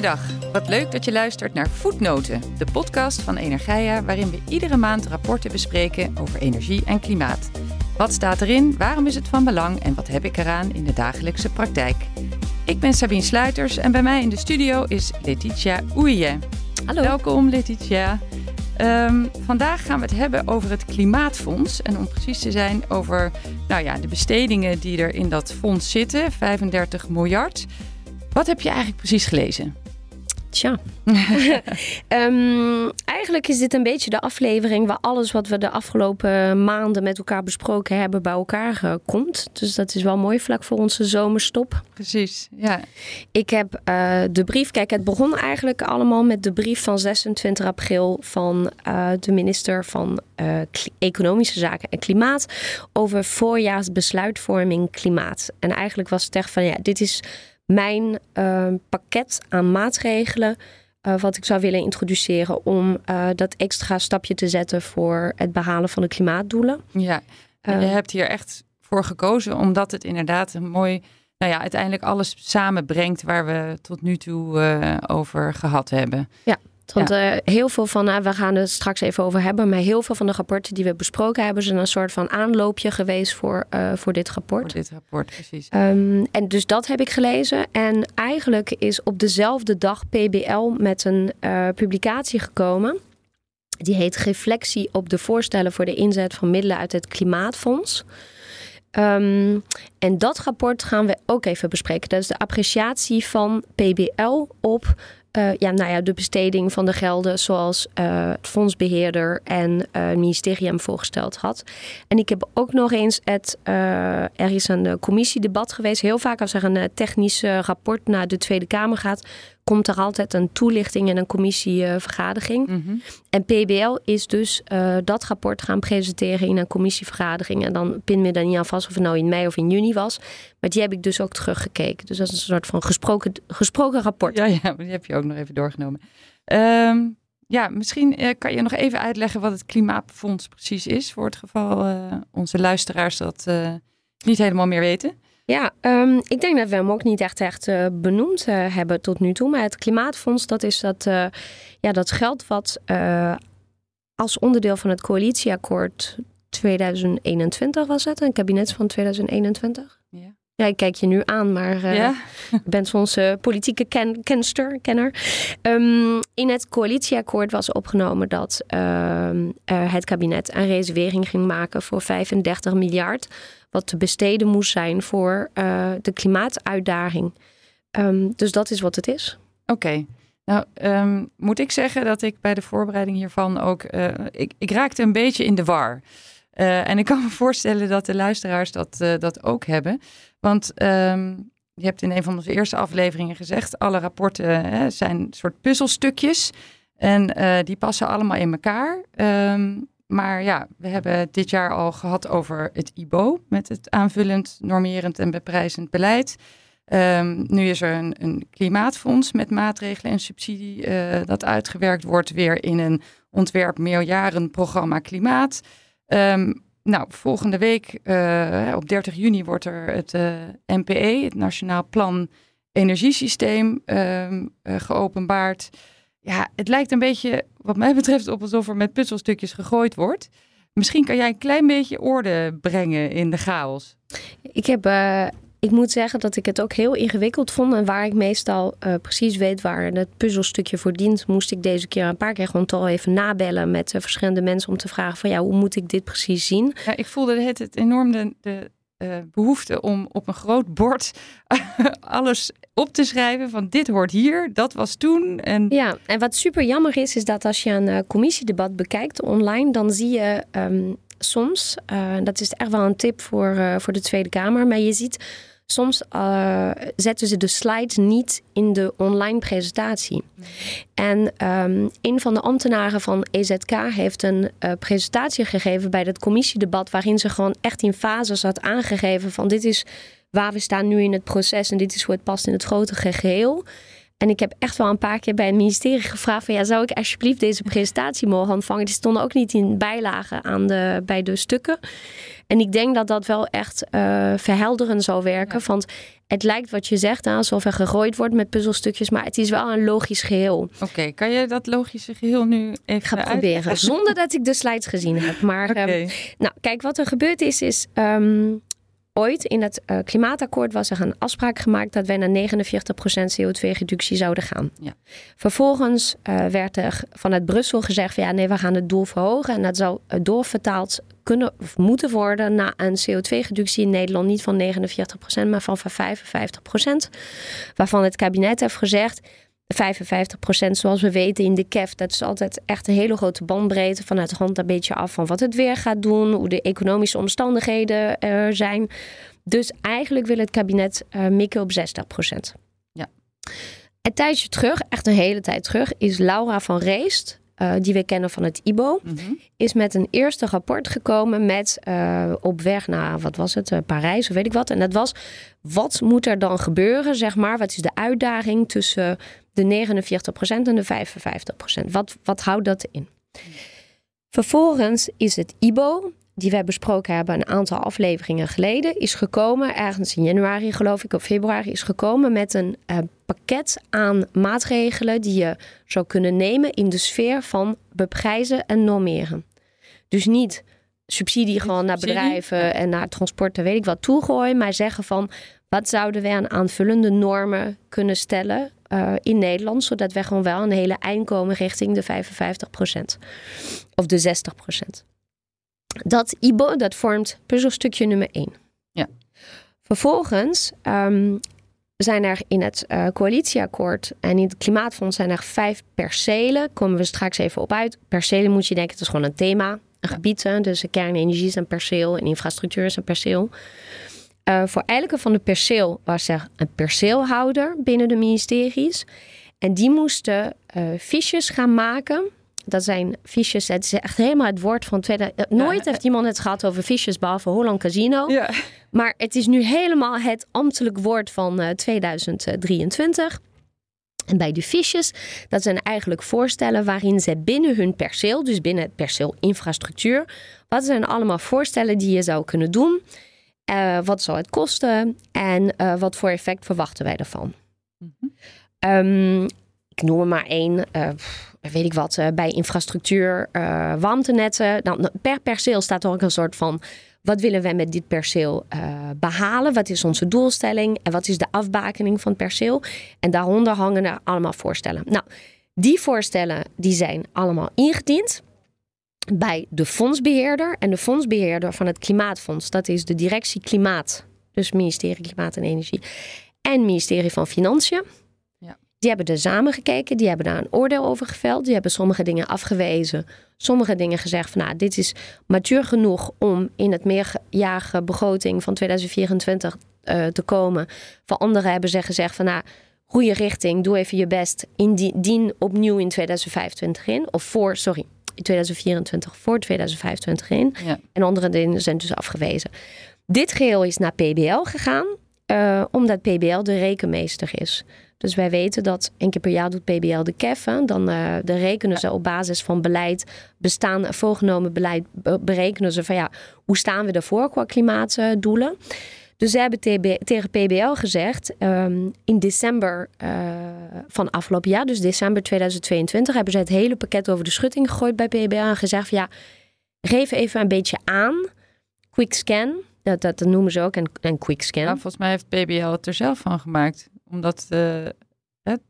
Goeiedag, wat leuk dat je luistert naar Voetnoten, de podcast van Energia, waarin we iedere maand rapporten bespreken over energie en klimaat. Wat staat erin, waarom is het van belang en wat heb ik eraan in de dagelijkse praktijk? Ik ben Sabine Sluiters en bij mij in de studio is Letitia Oeije. Hallo. Welkom Letitia. Ehm, vandaag gaan we het hebben over het Klimaatfonds. En om precies te zijn over nou ja, de bestedingen die er in dat fonds zitten, 35 miljard. Wat heb je eigenlijk precies gelezen? Tja. um, eigenlijk is dit een beetje de aflevering waar alles wat we de afgelopen maanden met elkaar besproken hebben bij elkaar uh, komt. Dus dat is wel mooi vlak voor onze zomerstop. Precies, ja. Ik heb uh, de brief, kijk het begon eigenlijk allemaal met de brief van 26 april van uh, de minister van Economische Zaken en Klimaat over voorjaarsbesluitvorming klimaat. En eigenlijk was het echt van ja, dit is mijn uh, pakket aan maatregelen. Uh, wat ik zou willen introduceren om uh, dat extra stapje te zetten voor het behalen van de klimaatdoelen. Ja, en je hebt hier echt voor gekozen omdat het inderdaad een mooi, nou ja, uiteindelijk alles samenbrengt waar we tot nu toe uh, over gehad hebben. Ja. Want ja. uh, heel veel van, uh, we gaan het straks even over hebben, maar heel veel van de rapporten die we besproken hebben, zijn een soort van aanloopje geweest voor, uh, voor dit rapport. Voor dit rapport, precies. Um, en dus dat heb ik gelezen. En eigenlijk is op dezelfde dag PBL met een publicatie gekomen. Die heet Reflectie op de voorstellen voor de inzet van middelen uit het Klimaatfonds. Um, en dat rapport gaan we ook even bespreken. Dat is de appreciatie van PBL op uh, ja, nou ja, de besteding van de gelden zoals uh, het fondsbeheerder en uh, het ministerie hem voorgesteld had. En ik heb ook nog eens het, er is een commissiedebat geweest. Heel vaak als er een technisch rapport naar de Tweede Kamer gaat, komt er altijd een toelichting en een commissievergadering. Mm -hmm. En PBL is dus uh, dat rapport gaan presenteren in een commissievergadering. En dan pin me dan niet aan vast of het nou in mei of in juni was. Maar die heb ik dus ook teruggekeken. Dus dat is een soort van gesproken, gesproken rapport. Ja, ja, die heb je ook nog even doorgenomen. Um, ja, misschien uh, kan je nog even uitleggen wat het Klimaatfonds precies is. Voor het geval uh, onze luisteraars dat niet helemaal meer weten. Ja, um, ik denk dat we hem ook niet echt, echt uh, benoemd uh, hebben tot nu toe. Maar het Klimaatfonds, dat is dat, uh, ja, dat geld wat als onderdeel van het coalitieakkoord 2021 was het, een kabinet van 2021. Ja. Ja, ik kijk je nu aan, maar uh, ja? je bent onze politieke ken kenster, kenner. Um, in het coalitieakkoord was opgenomen dat uh, uh, het kabinet een reservering ging maken voor 35 miljard. Wat te besteden moest zijn voor uh, de klimaatuitdaging. Um, dus dat is wat het is. Oké. Okay. Nou, um, moet ik zeggen dat ik bij de voorbereiding hiervan ook. Ik, ik raakte een beetje in de war. Uh, en ik kan me voorstellen dat de luisteraars dat, uh, dat ook hebben. Want um, je hebt in een van onze eerste afleveringen gezegd: alle rapporten hè, zijn een soort puzzelstukjes. En die passen allemaal in elkaar. Um, maar ja, we hebben dit jaar al gehad over het IBO met het aanvullend, normerend en beprijzend beleid. Um, nu is er een, een, klimaatfonds met maatregelen en subsidie dat uitgewerkt wordt weer in een ontwerp meerjarenprogramma klimaat. Um, nou, volgende week uh, op 30 juni wordt er het uh, NPE, het Nationaal Plan Energiesysteem, um, geopenbaard. Ja, het lijkt een beetje, wat mij betreft, op alsof er met puzzelstukjes gegooid wordt. Misschien kan jij een klein beetje orde brengen in de chaos. Ik heb. Ik moet zeggen dat ik het ook heel ingewikkeld vond. En waar ik meestal uh, precies weet waar het puzzelstukje voor dient, moest ik deze keer een paar keer gewoon toch even nabellen met uh, verschillende mensen om te vragen van ja, hoe moet ik dit precies zien? Ja, ik voelde het, het enorm de, de uh, behoefte om op een groot bord alles op te schrijven van dit hoort hier, dat was toen. En... Ja, en wat super jammer is, is dat als je een commissiedebat bekijkt online, dan zie je um, soms, uh, dat is echt wel een tip voor, uh, voor de Tweede Kamer, maar je ziet soms uh, zetten ze de slides niet in de online presentatie. En um, een van de ambtenaren van EZK heeft een uh, presentatie gegeven bij het commissiedebat, waarin ze gewoon echt in fases had aangegeven van dit is waar we staan nu in het proces en dit is hoe het past in het grote geheel. En ik heb echt wel een paar keer bij het ministerie gevraagd van ja, zou ik alsjeblieft deze presentatie mogen ontvangen? Die stonden ook niet in bijlagen aan de, bij de stukken. En ik denk dat dat wel echt uh, verhelderend zal werken. Want het lijkt wat je zegt, alsof er gegooid wordt met puzzelstukjes, maar het is wel een logisch geheel. Oké, kan je dat logische geheel nu even gaan proberen? Zonder dat ik de slides gezien heb. Maar ehm, nou, kijk, wat er gebeurd is, is ehm, ooit in het uh, klimaatakkoord was er een afspraak gemaakt dat wij naar 49% CO2-reductie zouden gaan. Ja. Vervolgens uh, werd er vanuit Brussel gezegd van ja, nee, we gaan het doel verhogen. En dat zou uh, doorvertaald kunnen of moeten worden naar een CO2-reductie in Nederland niet van 49%, maar van 55%. Waarvan het kabinet heeft gezegd 55% zoals we weten in de KEF. Dat is altijd echt een hele grote bandbreedte. Vanuit hand een beetje af van wat het weer gaat doen. Hoe de economische omstandigheden er zijn. Dus eigenlijk wil het kabinet uh, mikken op 60%. Ja. Een tijdje terug, echt een hele tijd terug, is Laura van Reest uh, die we kennen van het IBO, mm -hmm. is met een eerste rapport gekomen met uh, op weg naar, wat was het, uh, Parijs of weet ik wat. En dat was, wat moet er dan gebeuren, zeg maar? Wat is de uitdaging tussen de 49% en de 55%? Wat, wat houdt dat in? Vervolgens is het IBO, die we besproken hebben een aantal afleveringen geleden, is gekomen, ergens in januari geloof ik, of februari, is gekomen met een uh, pakket aan maatregelen die je zou kunnen nemen in de sfeer van beprijzen en normeren. Dus niet subsidie gewoon naar bedrijven en naar transporten, weet ik wat, toegooien, maar zeggen van wat zouden we aan aanvullende normen kunnen stellen uh, in Nederland, zodat we gewoon wel een hele eind komen richting de 55% of de 60%. Dat IBO, dat vormt puzzelstukje nummer 1. Ja. Vervolgens um, zijn er in het uh, coalitieakkoord en in het klimaatfonds zijn er vijf percelen. Komen we straks even op uit. Percelen moet je denken, het is gewoon een thema. Een gebied, dus kernenergie is een perceel en infrastructuur is een perceel. Uh, voor elke van de perceel was er een perceelhouder binnen de ministeries. En die moesten uh, fiches gaan maken dat zijn fiches. Het is echt helemaal het woord van tweede. Eh, nooit heeft iemand het gehad over fiches, behalve Holland Casino. Ja. Maar het is nu helemaal het ambtelijk woord van uh, eh, 2023. En bij de fiches, dat zijn eigenlijk voorstellen waarin ze binnen hun perceel, dus binnen het perceel infrastructuur, wat zijn allemaal voorstellen die je zou kunnen doen? Uh, wat zou het kosten en uh, wat voor effect verwachten wij ervan? Mm -hmm. um, ik noem er maar één. Uh, weet ik wat, uh, bij infrastructuur, uh, warmtenetten. Dan, per perceel staat er ook een soort van... wat willen we met dit perceel behalen? Wat is onze doelstelling? En wat is de afbakening van het perceel? En daaronder hangen er allemaal voorstellen. Nou, die voorstellen die zijn allemaal ingediend bij de fondsbeheerder. En de fondsbeheerder van het Klimaatfonds, dat is de directie Klimaat. Dus ministerie Klimaat en Energie. En ministerie van Financiën. Die hebben er samen gekeken, die hebben daar een oordeel over geveld. Die hebben sommige dingen afgewezen, sommige dingen gezegd van nou, dit is matuur genoeg om in het meerjarige begroting van 2024 uh, eh, te komen. Voor anderen hebben ze gezegd van nou, goede richting, doe even je best, indien opnieuw in 2025 in. Of voor, sorry, in 2024 voor 2025 in. Ja. En andere dingen zijn dus afgewezen. Dit geheel is naar PBL gegaan, uh, omdat PBL de rekenmeester is. Dus wij weten dat één keer per jaar doet PBL de KEF. Dan uh, rekenen ze op basis van beleid, bestaan, voorgenomen beleid, berekenen ze van ja, hoe staan we ervoor qua klimaatdoelen. Dus ze hebben tegen PBL gezegd, um, in december uh, van afgelopen jaar, dus december 2022, hebben ze het hele pakket over de schutting gegooid bij PBL en gezegd van ja, geef even een beetje aan, quick scan, dat, dat, noemen ze ook, een, een quick scan. Volgens mij heeft PBL het er zelf van gemaakt omdat uh,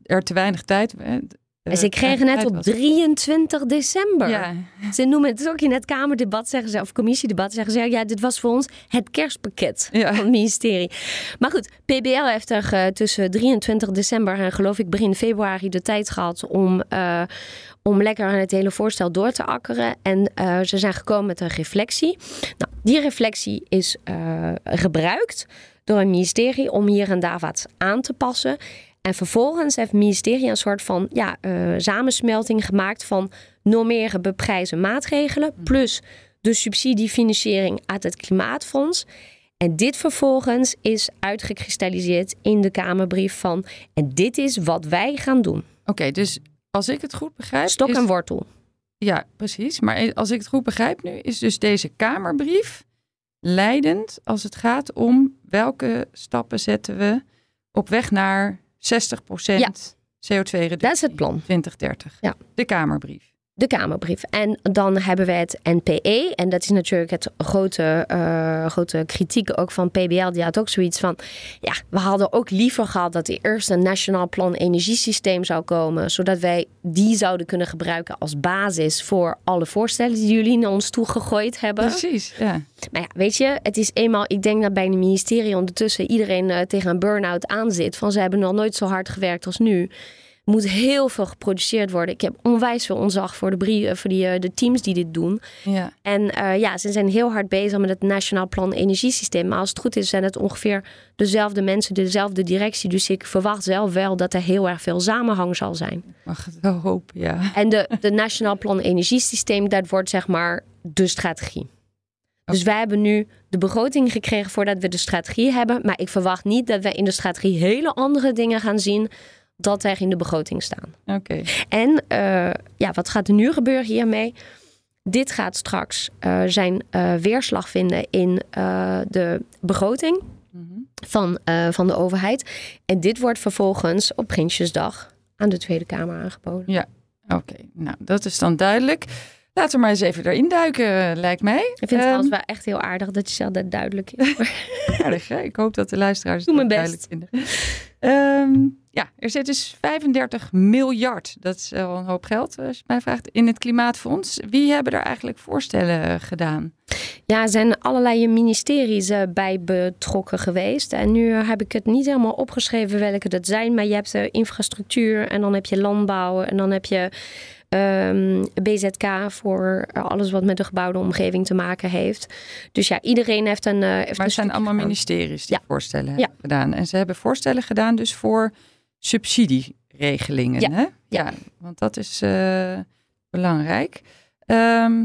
er te weinig tijd... Uh, ze kregen net op 23 december. Ja. Ze noemen het ook in het Kamerdebat, zeggen ze, of commissiedebat, zeggen ze, ja, dit was voor ons het kerstpakket van het ministerie. Maar goed, PBL heeft er uh, tussen 23 december en geloof ik begin februari de tijd gehad om, uh, om lekker aan het hele voorstel door te akkeren. En uh, ze zijn gekomen met een reflectie. Nou, die reflectie is gebruikt door een ministerie om hier en daar wat aan te passen. En vervolgens heeft het ministerie een soort van ja, uh, samensmelting gemaakt van normeren, beprijzen, maatregelen. Mm. Plus de subsidiefinanciering uit het Klimaatfonds. En dit vervolgens is uitgekristalliseerd in de Kamerbrief van. En dit is wat wij gaan doen. Oké, dus als ik het goed begrijp. Stok is- en wortel. Ja, precies. Maar als ik het goed begrijp nu, is dus deze Kamerbrief leidend als het gaat om welke stappen zetten we op weg naar 60% Ja. CO2-reductie Dat is het plan. 2030. Ja. De Kamerbrief. De Kamerbrief. En dan hebben we het NPE. En dat is natuurlijk het grote, eh, grote kritiek ook van PBL. Die had ook zoiets van... Ja, we hadden ook liever gehad dat er eerst een Nationaal Plan Energiesysteem zou komen. Zodat wij die zouden kunnen gebruiken als basis voor alle voorstellen die jullie naar ons toe gegooid hebben. Precies, ja. Maar ja, weet je, het is eenmaal... Ik denk dat bij het ministerie ondertussen iedereen eh, tegen een burn-out aanzit. Van ze hebben nog nooit zo hard gewerkt als nu. Moet heel veel geproduceerd worden. Ik heb onwijs veel ontzag voor de, brie- eh, voor die, eh, de teams die dit doen. ja. En eh, ja, ze zijn heel hard bezig met het Nationaal Plan Energiesysteem. Maar als het goed is, zijn het ongeveer dezelfde mensen, dezelfde directie. Dus ik verwacht zelf wel dat er heel erg veel samenhang zal zijn. Mag het wel hopen, ja. En de, de Nationaal Plan Energiesysteem, dat wordt zeg maar de strategie. Dus wij hebben nu de begroting gekregen voordat we de strategie hebben. Maar ik verwacht niet dat we in de strategie hele andere dingen gaan zien dat er in de begroting staan. Oké. En eh, ja, wat gaat er nu gebeuren hiermee? Dit gaat straks eh, zijn eh, weerslag vinden in de begroting Mhm. van, van de overheid. En dit wordt vervolgens op Prinsjesdag aan de Tweede Kamer aangeboden. Oké, nou dat is dan duidelijk. Laten we maar eens even erin duiken, lijkt mij. Ik vind het trouwens wel echt heel aardig dat je zegt dat duidelijk is. aardig, hè? Ik hoop dat de luisteraars Doe het duidelijk vinden. Ehm, ja, er zit dus 35 miljard, dat is wel een hoop geld als je mij vraagt, in het Klimaatfonds. Wie hebben er eigenlijk voorstellen gedaan? Ja, er zijn allerlei ministeries eh, bij betrokken geweest. En nu heb ik het niet helemaal opgeschreven welke dat zijn. Maar je hebt eh, infrastructuur en dan heb je landbouw en dan heb je ehm, BZK voor eh, alles wat met de gebouwde omgeving te maken heeft. Dus ja, iedereen heeft een. heeft Maar het zijn allemaal gedaan. ministeries die Ja. voorstellen Ja. hebben gedaan. En ze hebben voorstellen gedaan dus voor subsidieregelingen. Ja. Hè? ja, want dat is eh, belangrijk. Ehm,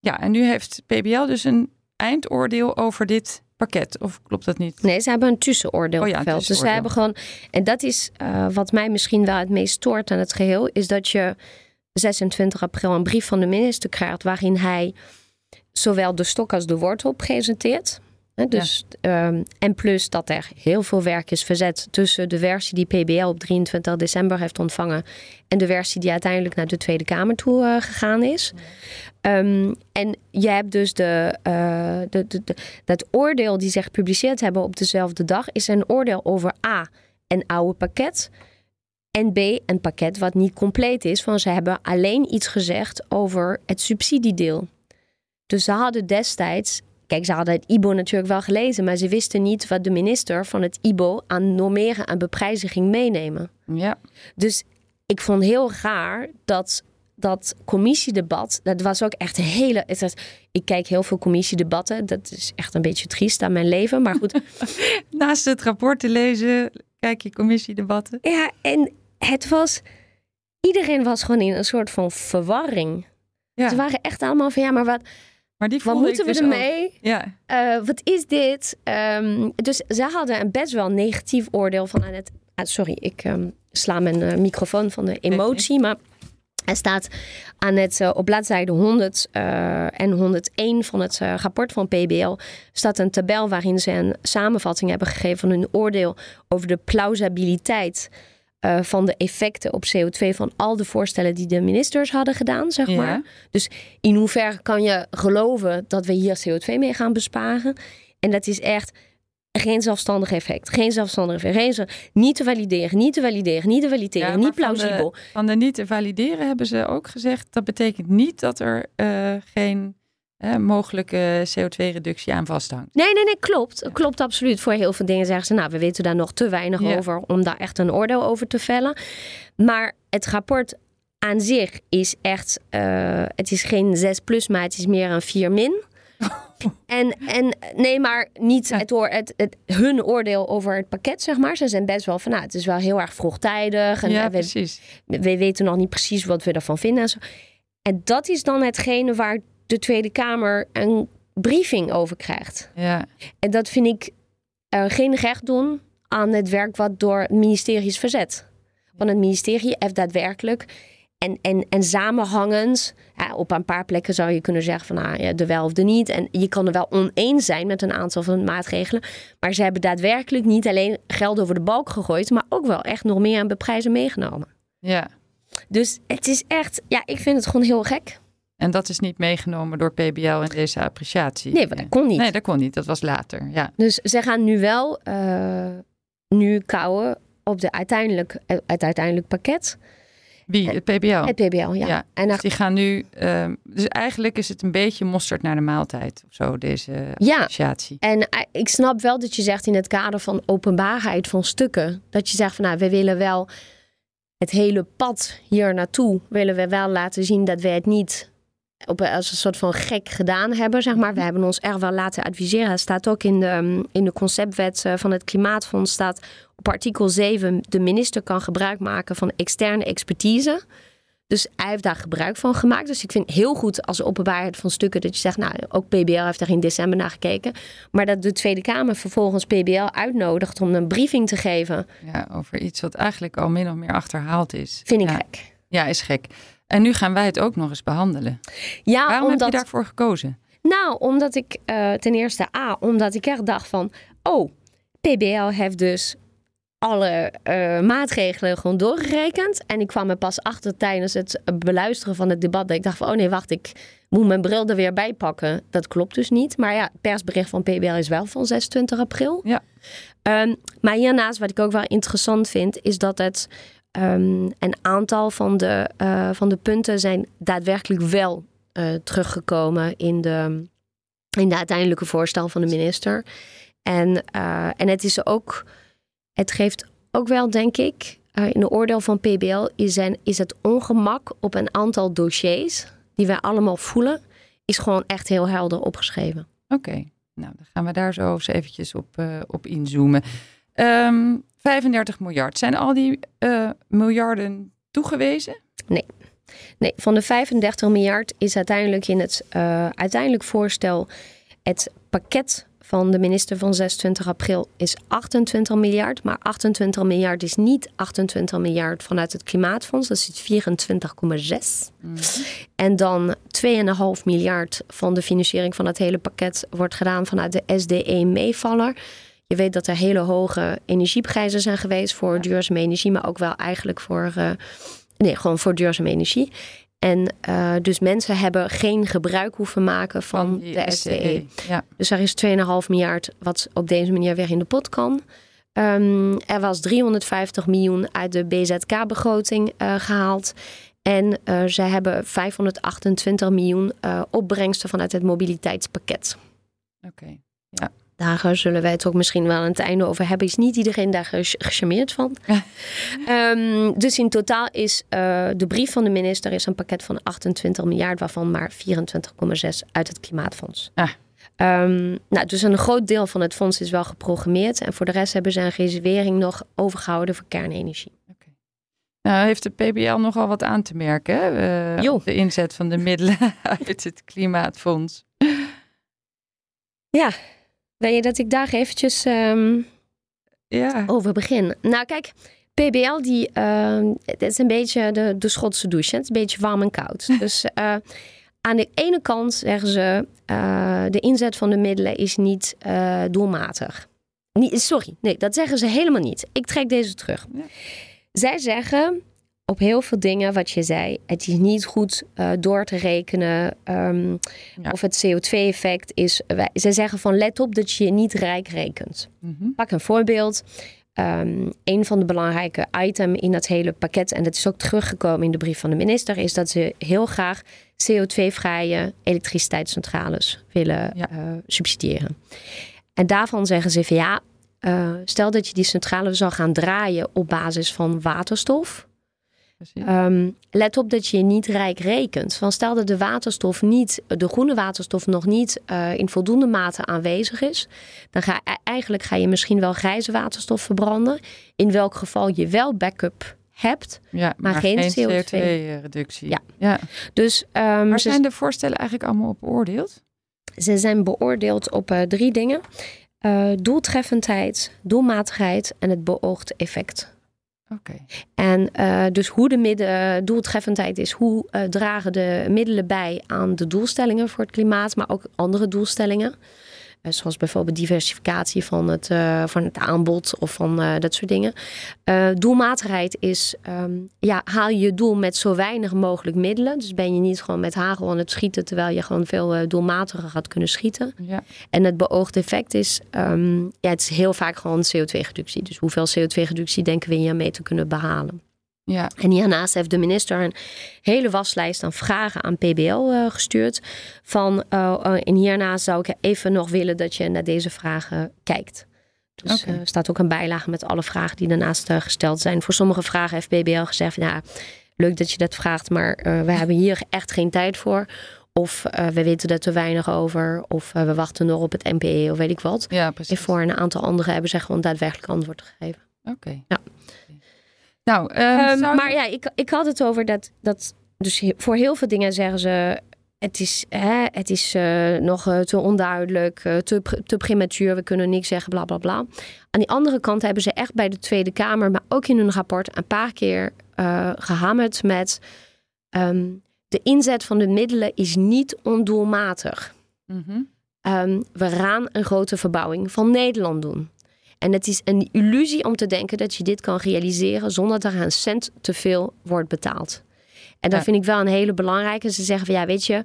ja, en nu heeft PBL dus een eindoordeel over dit pakket. Of klopt dat niet? Nee, ze hebben een tussenoordeel Oh ja, geveld. Dus ze hebben gewoon. En dat is wat mij misschien wel het meest stoort aan het geheel. Is dat je 26 april een brief van de minister krijgt. waarin hij zowel de stok als de wortel presenteert. Dus, ehm, en plus dat er heel veel werk is verzet tussen de versie die PBL op 23 december heeft ontvangen. en de versie die uiteindelijk naar de Tweede Kamer toe eh, gegaan is. Ehm, en je hebt dus de, eh, de, de, de- dat oordeel die ze gepubliceerd hebben op dezelfde dag, is een oordeel over A, een oude pakket. En B, een pakket wat niet compleet is, want ze hebben alleen iets gezegd over het subsidiedeel. Dus ze hadden destijds, kijk, ze hadden het IBO natuurlijk wel gelezen, maar ze wisten niet wat de minister van het IBO aan normeren en beprijzing meenemen. Ja, Dus ik vond heel raar dat dat commissiedebat, dat was ook echt een hele. het was- ik kijk heel veel commissiedebatten, dat is echt een beetje triest aan mijn leven, maar goed. naast het rapport te lezen, kijk je commissiedebatten. ja, en het was. Iedereen was gewoon in een soort van verwarring. Ja, Ze waren echt allemaal van ja, maar wat, maar die wat moeten we dus ook. ermee? Ja, Eh, wat is dit? Ehm, dus ze hadden een best wel negatief oordeel van aan het. ah, sorry, ik ehm, sla mijn eh, microfoon van de emotie. Maar er staat aan het, eh, op bladzijde 100 eh, en 101 van het rapport van PBL staat een tabel waarin ze een samenvatting hebben gegeven van hun oordeel over de plausibiliteit eh, van de effecten op CO2 van al de voorstellen die de ministers hadden gedaan, zeg Ja. maar. Dus in hoeverre kan je geloven dat we hier CO2 mee gaan besparen? En dat is echt geen zelfstandig effect. Geen zelfstandig effect. Geen niet te valideren, niet te valideren, niet te valideren, Ja, niet maar van de- plausibel. van de niet te valideren hebben ze ook gezegd. Dat betekent niet dat er eh, geen eh, mogelijke CO2-reductie aan vasthangt. Nee, nee, nee, klopt. Klopt absoluut. Voor heel veel dingen zeggen ze, nou, we weten daar nog te weinig Ja. over om daar echt een oordeel over te vellen. Maar het rapport aan zich is echt, eh, het is geen 6 plus, maar het is meer een 4 min. En, en nee, maar niet het, het, het, hun oordeel over het pakket, zeg maar. Ze zijn best wel van, nou, het is wel heel erg vroegtijdig. En ja, we, we weten nog niet precies wat we ervan vinden. En, zo. en dat is dan hetgene waar de Tweede Kamer een briefing over krijgt. Ja. En dat vind ik uh, geen recht doen aan het werk wat door het ministerie is verzet. Want het ministerie heeft daadwerkelijk en, en, en samenhangend, ja, op een paar plekken zou je kunnen zeggen van nou, ja, de wel of de niet. En je kan er wel oneens zijn met een aantal van de maatregelen. Maar ze hebben daadwerkelijk niet alleen geld over de balk gegooid, maar ook wel echt nog meer aan beprijzen meegenomen. Ja. Dus het is echt, ja, ik vind het gewoon heel gek. En dat is niet meegenomen door PBL in deze appreciatie. Nee, dat kon niet. Nee, dat kon niet. Dat was later. Ja. Dus ze gaan nu wel uh, nu kouwen op de uiteindelijk, het uiteindelijk pakket. Wie? Het PBL? Het PBL, ja. En dus die gaan nu... Uh, dus eigenlijk is het een beetje mosterd naar de maaltijd of zo, deze ja. En uh, ik snap wel dat je zegt in het kader van openbaarheid van stukken... dat je zegt van nou, we willen wel het hele pad hier naartoe... willen we wel laten zien dat we het niet op, als een soort van gek gedaan hebben, zeg maar. We hebben ons er wel laten adviseren. Het staat ook in de, in de conceptwet eh, van het Klimaatfonds, staat op artikel 7, de minister kan gebruik maken van externe expertise. Dus hij heeft daar gebruik van gemaakt. Dus ik vind heel goed als openbaarheid van stukken dat je zegt, nou, ook PBL heeft daar in december naar gekeken. Maar dat de Tweede Kamer vervolgens PBL uitnodigt om een briefing te geven. Ja, over iets wat eigenlijk al min of meer achterhaald is. Vind ik ja. gek. Ja, is gek. En nu gaan wij het ook nog eens behandelen. Ja, Waarom omdat... heb je daarvoor gekozen? Nou, omdat ik uh, ten eerste A, omdat ik echt dacht van, oh, PBL heeft dus alle uh, maatregelen gewoon doorgerekend. En ik kwam er pas achter tijdens het beluisteren van het debat. Dat ik dacht van, oh nee, wacht, ik moet mijn bril er weer bij pakken. Dat klopt dus niet. Maar ja, het persbericht van PBL is wel van 26 april. Ja. Um, maar hiernaast, wat ik ook wel interessant vind, is dat het um, een aantal van de, uh, van de punten zijn daadwerkelijk wel uh, teruggekomen in de, in de uiteindelijke voorstel van de minister. En, uh, en het is ook, het geeft ook wel, denk ik, in de oordeel van PBL is, is het ongemak op een aantal dossiers die wij allemaal voelen, is gewoon echt heel helder opgeschreven. Oké, nou dan gaan we daar zo eens eventjes op, op inzoomen. Um, 35 miljard. Zijn al die uh, miljarden toegewezen? Nee. Nee, van de 35 miljard is uiteindelijk in het uh, uiteindelijk voorstel het pakket van de minister van 26 april is 28 miljard. Maar 28 miljard is niet 28 miljard vanuit het Klimaatfonds. Dat is 24,6. Mm. En dan 2,5 miljard van de financiering van het hele pakket wordt gedaan vanuit de SDE-meevaller. Je weet dat er hele hoge energieprijzen zijn geweest voor duurzame energie, maar ook wel eigenlijk voor, uh, nee, gewoon voor duurzame energie. En uh, dus mensen hebben geen gebruik hoeven maken van, van de SDE. SDE. Ja. Dus er is 2,5 miljard wat op deze manier weer in de pot kan. Um, er was 350 miljoen uit de BZK-begroting uh, gehaald. En uh, ze hebben 528 miljoen opbrengsten vanuit het mobiliteitspakket. Oké, okay. ja. Daar zullen wij het ook misschien wel aan het einde over hebben. Is niet iedereen daar gecharmeerd van. um, dus in totaal is uh, de brief van de minister is een pakket van 28 miljard, waarvan maar 24,6 uit het klimaatfonds. Ah. Um, nou, dus een groot deel van het fonds is wel geprogrammeerd. En voor de rest hebben ze een reservering nog overgehouden voor kernenergie. Okay. Nou, heeft de PBL nogal wat aan te merken? Uh, de inzet van de middelen uit het klimaatfonds. Ja, wil je dat ik daar eventjes um, ja. over begin? Nou, kijk, PBL, die, uh, het is een beetje de, de Schotse douche. Het is een beetje warm en koud. dus uh, aan de ene kant zeggen ze, uh, de inzet van de middelen is niet doelmatig. Niet, sorry, nee, dat zeggen ze helemaal niet. Ik trek deze terug. Ja. Zij zeggen, op heel veel dingen wat je zei. Het is niet goed uh, door te rekenen um, ja. of het CO2-effect is. Wij, ze zeggen van let op dat je je niet rijk rekent. Mm -hmm. Pak een voorbeeld. Um, een van de belangrijke items in dat hele pakket, en dat is ook teruggekomen in de brief van de minister, is dat ze heel graag CO2-vrije elektriciteitscentrales willen ja. uh, subsidiëren. En daarvan zeggen ze van ja, uh, stel dat je die centrale zou gaan draaien op basis van waterstof. Um, let op dat je niet rijk rekent. Want stel dat de waterstof niet, de groene waterstof nog niet uh, in voldoende mate aanwezig is, dan ga eigenlijk ga je misschien wel grijze waterstof verbranden. In welk geval je wel backup hebt, ja, maar, maar geen, geen CO2. CO2-reductie. Ja. ja. Dus, um, Waar zijn de voorstellen eigenlijk allemaal op beoordeeld? Ze zijn beoordeeld op drie dingen: doeltreffendheid, doelmatigheid en het beoogd effect. Oké. En dus hoe de midden, doeltreffendheid is, hoe dragen de middelen bij aan de doelstellingen voor het klimaat, maar ook andere doelstellingen. Eh, zoals bijvoorbeeld diversificatie van het, uh, van het aanbod of van uh, dat soort dingen. doelmatigheid is, um, ja, haal je doel met zo weinig mogelijk middelen. Dus ben je niet gewoon met hagel aan het schieten, terwijl je gewoon veel doelmatiger gaat kunnen schieten. Ja. En het beoogde effect is, um, ja, het is heel vaak gewoon CO2-reductie. Dus hoeveel CO2-reductie denken we hier mee te kunnen behalen? Ja. En hiernaast heeft de minister een hele waslijst aan vragen aan PBL uh, gestuurd. Van, uh, en hierna zou ik even nog willen dat je naar deze vragen kijkt. Dus er staat ook een bijlage met alle vragen die daarnaast gesteld zijn. Voor sommige vragen heeft PBL gezegd, ja, leuk dat je dat vraagt, maar we hebben hier echt geen tijd voor. Of we weten er te weinig over. Of we wachten nog op het NPE of weet ik wat. Ja, precies. En voor een aantal anderen hebben ze gewoon daadwerkelijk antwoord gegeven. Oké. Ja. Nou, um, maar ja, ik, ik had het over dat, dat. Dus voor heel veel dingen zeggen ze. Het is, hè, het is uh, nog uh, te onduidelijk, uh, te, te prematuur, we kunnen niks zeggen, bla bla bla. Aan die andere kant hebben ze echt bij de Tweede Kamer, maar ook in hun rapport, een paar keer gehamerd met. Um, de inzet van de middelen is niet ondoelmatig. Mm -hmm. um, we gaan een grote verbouwing van Nederland doen. En het is een illusie om te denken dat je dit kan realiseren zonder dat er een cent te veel wordt betaald. En dat Ja. vind ik wel een hele belangrijke. Ze zeggen van ja, weet je,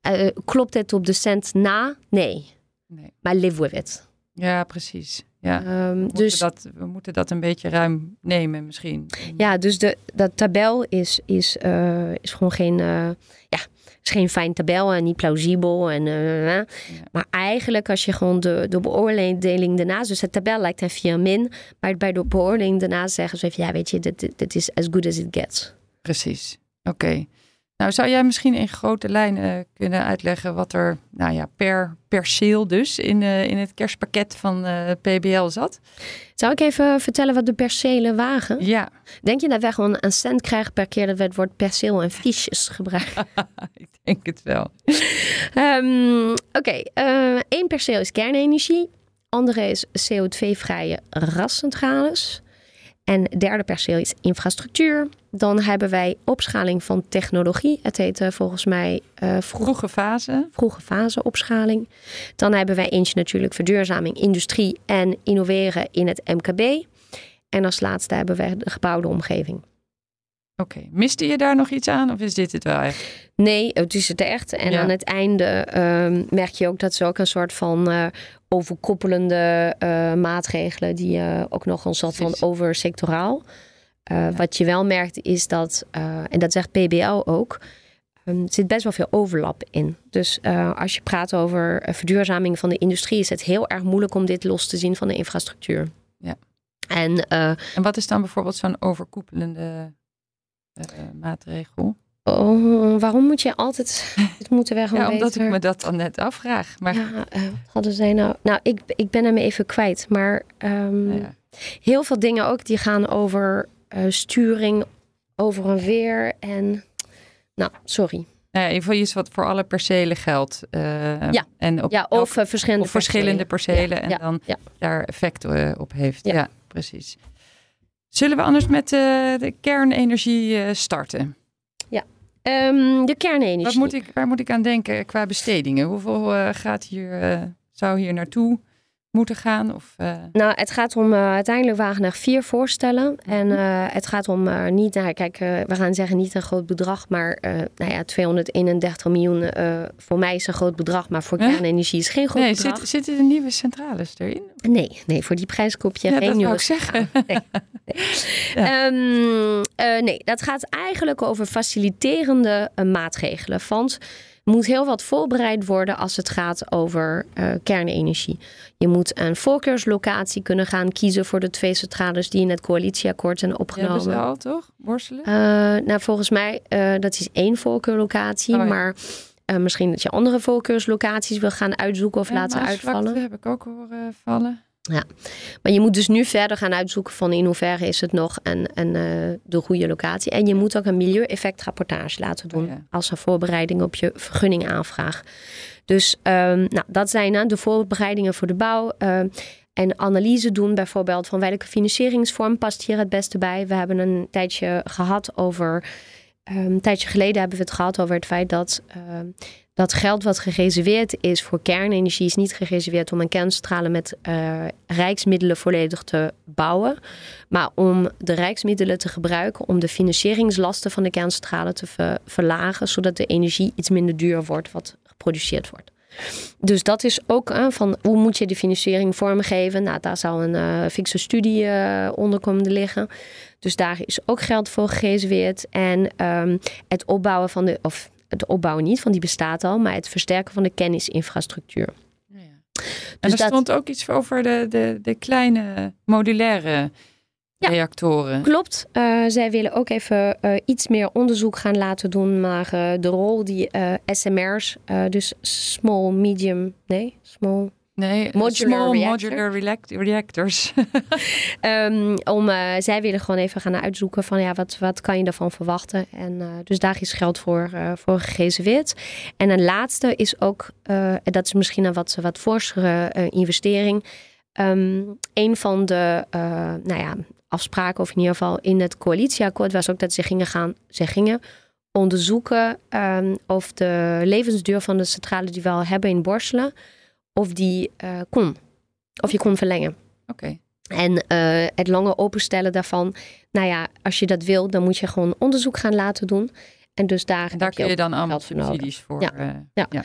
eh, klopt het op de cent na? Nee. Nee. Maar live with it. Ja, precies. Ja. Ehm, We, moeten dus dat, we moeten dat een beetje ruim nemen misschien. ja, dus de, dat tabel is, is, eh, is gewoon geen, eh, is geen fijn tabel en niet plausibel. En, eh. Maar eigenlijk als je gewoon de, de beoordeling daarnaast, dus het tabel lijkt een 4 min, maar bij de beoordeling daarnaast zeggen ze even, ja weet je, dit, dit, dit is as good as it gets. Precies. Oké. Nou, zou jij misschien in grote lijnen kunnen uitleggen wat er nou ja, per perceel dus in, eh, in het kerstpakket van eh, PBL zat? Zou ik even vertellen wat de percelen wagen? Ja, Denk je dat wij gewoon een cent krijgen per keer dat we het woord perceel en fiches gebruiken? ik denk het wel. Ehm, Oké, eh, één perceel is kernenergie. Andere is CO2-vrije rascentrales. En derde perceel is infrastructuur. Dan hebben wij opschaling van technologie. Het heet eh, volgens mij eh, vroeg, Vroege fase. vroege fase opschaling. Dan hebben wij eentje natuurlijk verduurzaming, industrie en innoveren in het MKB. En als laatste hebben wij de gebouwde omgeving. Oké. Miste je daar nog iets aan of is dit het wel echt? Nee, het is het echt. En Ja. aan het einde ehm, merk je ook dat ze ook een soort van eh, overkoppelende eh, maatregelen, die eh, ook nog een soort van oversectoraal. Eh, Wat je wel merkt is dat, en dat zegt PBL ook, er zit best wel veel overlap in. Dus als je praat over verduurzaming van de industrie, is het heel erg moeilijk om dit los te zien van de infrastructuur. Ja. En En wat is dan bijvoorbeeld zo'n overkoepelende maatregel? oh, waarom moet je altijd, dit moeten gewoon Ja, omdat ik me dat dan net afvraag. Maar Ja, eh, hadden zij nou? Nou, ik, ik ben hem even kwijt. Maar ehm, nou ja. heel veel dingen ook die gaan over eh, sturing, over een weer. En nou, sorry. Nou ja, in ieder geval iets wat voor alle percelen geldt. eh, Ja. En op Ja, elk- of verschillende of verschillende percelen Ja, en ja, dan ja. daar effect op heeft. Ja. Ja. precies. Zullen we anders met eh, de kernenergie eh, starten? Ehm, de kernenergie. Wat moet ik, waar moet ik aan denken qua bestedingen? Hoeveel eh, gaat hier, zou hier naartoe moeten gaan? Of, eh, Nou, het gaat om uh, uiteindelijk wagen er vier voorstellen. En Mhm. uh, het gaat om niet, nou, kijk, we gaan zeggen niet een groot bedrag, maar nou ja, 231 miljoen voor mij is een groot bedrag, maar voor kernenergie is geen groot nee, bedrag. zit, zitten er nieuwe centrales erin? Nee, nee, voor die prijs koop je Ja, geen dat nieuwe wou ik zeggen. Nee, nee. Ehm, eh, nee, dat gaat eigenlijk over faciliterende eh, maatregelen. Want moet heel wat voorbereid worden als het gaat over eh, kernenergie. Je moet een voorkeurslocatie kunnen gaan kiezen voor de twee centrales die in het coalitieakkoord zijn Die hebben ze opgenomen. al, toch? Worstelen? Eh, nou, volgens mij, eh dat is één voorkeurlocatie. Oh ja. Maar misschien dat je andere voorkeurslocaties wil gaan uitzoeken of Ja, laten uitvallen. heb ik ook horen vallen. Ja, maar je moet dus nu verder gaan uitzoeken van in hoeverre is het nog een, een, uh, de goede locatie. En je moet ook een milieueffectrapportage laten doen Oh ja. als een voorbereiding op je vergunningaanvraag. Dus ehm, nou, dat zijn uh, de voorbereidingen voor de bouw. Uh, en analyse doen bijvoorbeeld van welke financieringsvorm past hier het beste bij. We hebben een tijdje gehad over, um, een tijdje geleden hebben we het gehad over het feit dat ehm, dat geld wat gereserveerd is voor kernenergie is niet gereserveerd om een kerncentrale met uh, rijksmiddelen volledig te bouwen, maar om de rijksmiddelen te gebruiken om de financieringslasten van de kerncentrale te ver verlagen, zodat de energie iets minder duur wordt wat geproduceerd wordt. Dus dat is ook uh, van hoe moet je de financiering vormgeven. Nou, daar zal een uh, fixe studie uh, onder komen liggen. Dus daar is ook geld voor gereserveerd. En um, het opbouwen van de, of het opbouwen niet, van die bestaat al, maar het versterken van de kennisinfrastructuur. Ja, ja. En dus er stond ook iets over de, de, de kleine modulaire ja, reactoren. Klopt. Uh, zij willen ook even uh, iets meer onderzoek gaan laten doen naar uh, de rol die SMR's, dus small, medium, nee, small. Nee, modular small reactor. modular reactors. um, om, uh, zij willen gewoon even gaan uitzoeken van ja, wat, wat kan je daarvan verwachten. En uh, dus daar is geld voor, uh, voor gereserveerd. En een laatste is ook, en dat is misschien een wat, wat forschere investering. Um, een van de nou ja, afspraken, of in ieder geval in het coalitieakkoord, was ook dat ze gingen gaan, ze gingen onderzoeken um, of de levensduur van de centrale die we al hebben in Borselen of die uh, kon. Of je kon verlengen. Oké. Okay. En uh, het lange openstellen daarvan. Nou ja, als je dat wil, dan moet je gewoon onderzoek gaan laten doen. En dus daar, en daar kun je, je dan allemaal subsidies voor. Ja. Uh, ja. ja.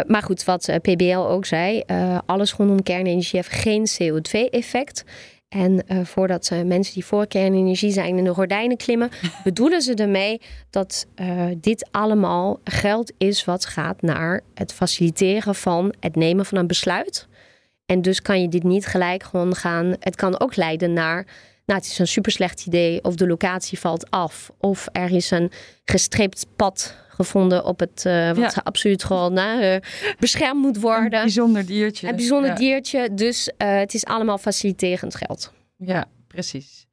Uh, maar goed, wat PBL ook zei, alles rondom kernenergie heeft geen CO2-effect. En uh, voordat uh, mensen die voor kernenergie zijn in de gordijnen klimmen, bedoelen ze ermee dat uh, dit allemaal geld is wat gaat naar het faciliteren van het nemen van een besluit. En dus kan je dit niet gelijk gewoon gaan. Het kan ook leiden naar. Nou, het is een super slecht idee, of de locatie valt af, of er is een gestreept pad gevonden op het uh, wat ja. absoluut gewoon uh, beschermd moet worden. Een bijzonder diertje. Een bijzonder ja. diertje, dus uh, het is allemaal faciliterend geld. Ja, precies.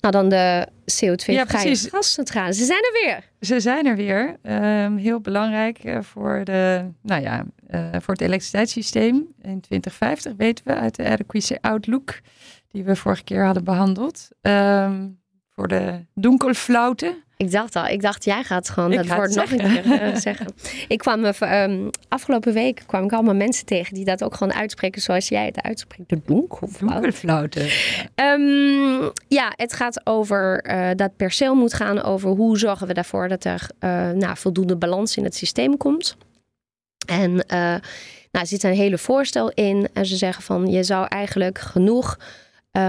Nou, dan de CO2-vrije ja, gascentrales. Ze zijn er weer. Ze zijn er weer. Um, heel belangrijk voor, de, nou ja, uh, voor het elektriciteitssysteem in 2050, weten we uit de Adequacy Outlook, die we vorige keer hadden behandeld. Um, voor de donkelflauten. Ik dacht al, ik dacht jij gaat gewoon Ik dat woord nog een keer uh, zeggen. Ik kwam um, afgelopen week kwam ik allemaal mensen tegen die dat ook gewoon uitspreken zoals jij het uitspreekt. De donkelflauten. Donkelflauten. Um, ja, het gaat over uh, dat perceel moet gaan over hoe zorgen we ervoor dat er nou, voldoende balans in het systeem komt. En nou, er zit een hele voorstel in. En ze zeggen van je zou eigenlijk genoeg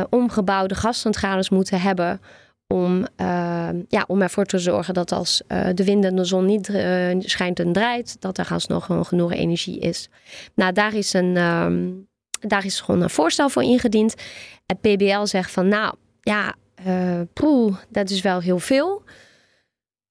omgebouwde gascentrales moeten hebben om, uh, ja, om ervoor te zorgen dat als uh, de wind en de zon niet uh, schijnt en draait, dat er alsnog gewoon genoeg energie is. Nou, daar is, een, um, daar is gewoon een voorstel voor ingediend. Het PBL zegt van, nou ja, poeh, dat is wel heel veel.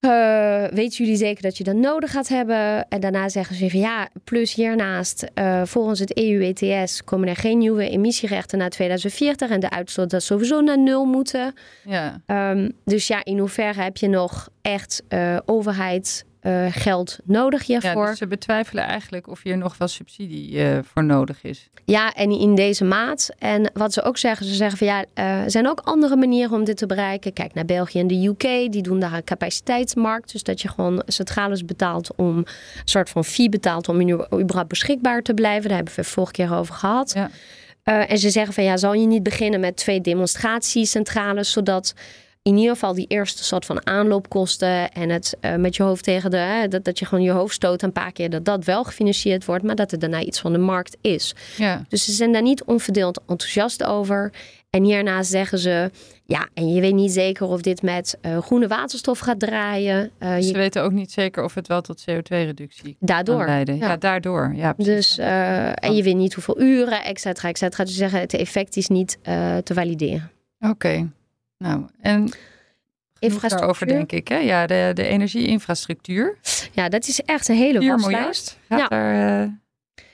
Uh, weten jullie zeker dat je dat nodig gaat hebben? En daarna zeggen ze van ja, plus hiernaast, uh, volgens het EU-ETS komen er geen nieuwe emissierechten na 2040 en de uitstoot dat sowieso naar nul moeten. Ja. Um, dus ja, in hoeverre heb je nog echt uh, overheid uh, geld nodig hiervoor. Ja, dus ze betwijfelen eigenlijk of hier nog wel subsidie uh, voor nodig is. Ja, en in deze maat. En wat ze ook zeggen, ze zeggen van ja, uh, er zijn ook andere manieren om dit te bereiken. Kijk naar België en de UK, die doen daar een capaciteitsmarkt. Dus dat je gewoon centrales betaalt om, een soort van fee betaalt om überhaupt beschikbaar te blijven. Daar hebben we het vorige keer over gehad. Ja. En ze zeggen van ja, zal je niet beginnen met twee demonstratiecentrales, zodat in ieder geval die eerste soort van aanloopkosten en het uh, met je hoofd tegen de, hè, dat, dat je gewoon je hoofd stoot een paar keer, dat dat wel gefinancierd wordt, maar dat er daarna iets van de markt is. Ja. Dus ze zijn daar niet onverdeeld enthousiast over. En hierna zeggen ze, ja, en je weet niet zeker of dit met uh, groene waterstof gaat draaien. Uh, Ze je... weten ook niet zeker of het wel tot CO2-reductie daardoor kan leiden. Ja. ja, daardoor. Ja, precies. Dus, uh, en je weet niet hoeveel uren, et cetera, et cetera. Dus ze zeggen, het effect is niet te valideren. Oké. Okay. Nou, en infrastructuur daarover denk ik. Hè? Ja, de, de energieinfrastructuur. Ja, dat is echt een hele 4 waslijst. miljard gaat ja. er, uh,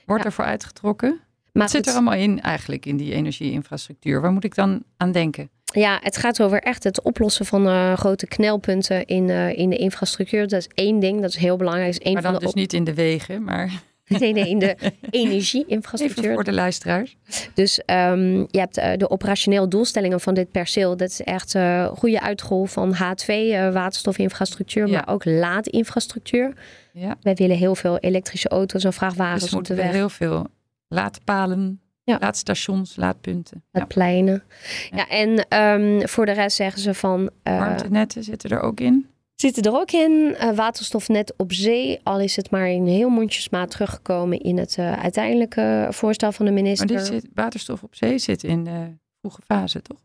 wordt ja. ervoor uitgetrokken. Wat zit er allemaal in eigenlijk in die energieinfrastructuur? Waar moet ik dan aan denken? Ja, het gaat over echt het oplossen van uh, grote knelpunten in, uh, in de infrastructuur. Dat is één ding, dat is heel belangrijk. Is één maar dan van de dus niet in de wegen, maar... Nee, nee, in de energieinfrastructuur. Even voor de luisteraars. Dus um, je hebt uh, de operationele doelstellingen van dit perceel. Dat is echt uh, goede uitrol van H2, uh, waterstofinfrastructuur, ja. maar ook laadinfrastructuur. Ja. Wij willen heel veel elektrische auto's en vrachtwagens dus op de weg. heel veel laadpalen, ja. laadstations, laadpunten. Laadpleinen. Ja. ja, en um, voor de rest zeggen ze van... Warmtenetten zitten er ook in. Zitten er ook in. Uh, waterstofnet op zee, al is het maar in heel mondjesmaat teruggekomen in het uh, uiteindelijke voorstel van de minister. Maar dit zit, waterstof op zee zit in de vroege fase, toch?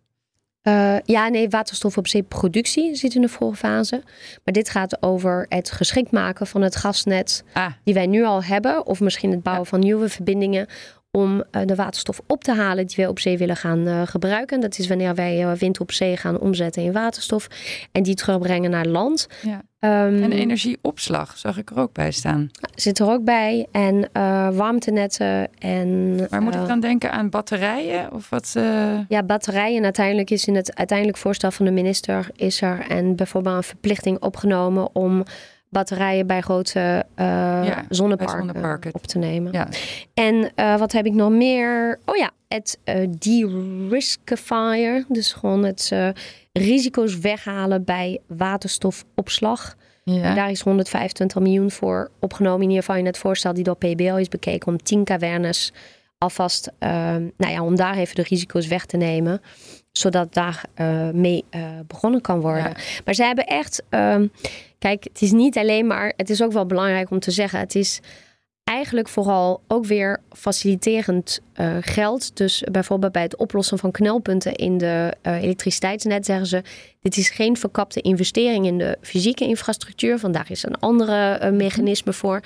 Uh, ja, nee, waterstof op zee productie zit in de vroege fase. Maar dit gaat over het geschikt maken van het gasnet ah. die wij nu al hebben. Of misschien het bouwen ja. van nieuwe verbindingen om uh, de waterstof op te halen die wij op zee willen gaan uh, gebruiken. Dat is wanneer wij uh, wind op zee gaan omzetten in waterstof en die terugbrengen naar land. Ja. Um, en energieopslag zag ik er ook bij staan. Zit er ook bij. En warmtenetten. En, maar moet ik dan denken aan batterijen? Of wat, Ja, batterijen. Uiteindelijk is in het uiteindelijk voorstel van de minister is er en bijvoorbeeld een verplichting opgenomen om batterijen bij grote uh, ja, zonneparken, bij zonneparken, op te nemen. Ja. En uh, wat heb ik nog meer? Oh ja, het uh, de-riskifier. Dus gewoon het risico's weghalen bij waterstofopslag. Ja. Daar is 125 miljoen voor opgenomen. In ieder geval in het voorstel die door PBL is bekeken om 10 cavernes alvast, nou ja, om daar even de risico's weg te nemen zodat daar uh, mee uh, begonnen kan worden. Ja. Maar ze hebben echt, uh, kijk, het is niet alleen maar, het is ook wel belangrijk om te zeggen, het is eigenlijk vooral ook weer faciliterend uh, geld. Dus bijvoorbeeld bij het oplossen van knelpunten in de elektriciteitsnet zeggen ze, dit is geen verkapte investering in de fysieke infrastructuur, vandaar is een andere Mhm. mechanisme voor.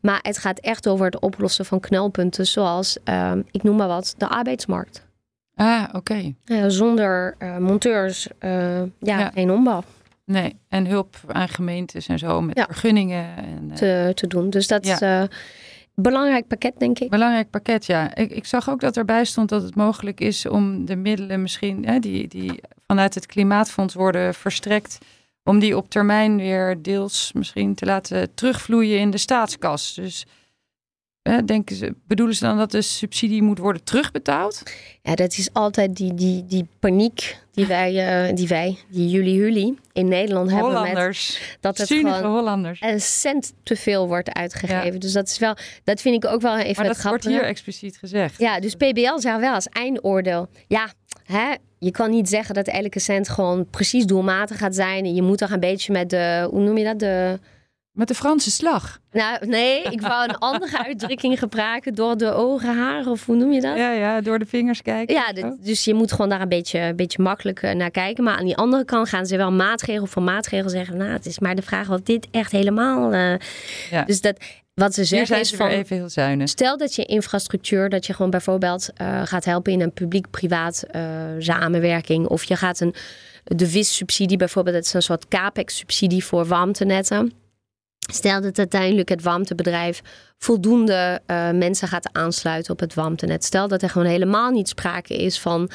Maar het gaat echt over het oplossen van knelpunten, zoals, ehm, ik noem maar wat, de arbeidsmarkt. Ah, oké. Okay. Ja, zonder uh, monteurs, uh, ja, ja, geen ombouw. Nee, en hulp aan gemeentes en zo met ja. vergunningen. En, uh, te, te doen. Dus dat is een belangrijk pakket, denk ik. Belangrijk pakket, ja. Ik, ik zag ook dat erbij stond dat het mogelijk is om de middelen misschien, hè, die, die vanuit het Klimaatfonds worden verstrekt, om die op termijn weer deels misschien te laten terugvloeien in de staatskas. Dus denken ze, bedoelen ze dan dat de subsidie moet worden terugbetaald? Ja, dat is altijd die, die, die paniek die wij, uh, die, wij die jullie, jullie in Nederland hebben. Met dat het gewoon Hollanders. een cent te veel wordt uitgegeven. Ja. Dus dat is wel, dat vind ik ook wel even Maar dat wordt hier expliciet gezegd. Ja, dus PBL zegt wel als eindoordeel. Ja, hè, je kan niet zeggen dat elke cent gewoon precies doelmatig gaat zijn. Je moet toch een beetje met de, hoe noem je dat, de... Met de Franse slag. Nou, nee, ik wou een andere uitdrukking gebruiken. Door de ogen, haren, of hoe noem je dat? Ja, ja, door de vingers kijken. Ja, dit, dus je moet gewoon daar een beetje, een beetje makkelijk naar kijken. Maar aan die andere kant gaan ze wel maatregel voor maatregel zeggen. Nou, het is maar de vraag of dit echt helemaal... Uh, ja. Dus dat... Wat ze zeggen zijn is van, even heel zuinig. Stel dat je infrastructuur, dat je gewoon bijvoorbeeld uh, gaat helpen in een publiek-privaat uh, samenwerking. Of je gaat een, de VIS-subsidie bijvoorbeeld, dat is een soort CAPEX-subsidie voor warmtenetten. Stel dat uiteindelijk het warmtebedrijf voldoende uh, mensen gaat aansluiten op het warmtenet. Stel dat er gewoon helemaal niet sprake is van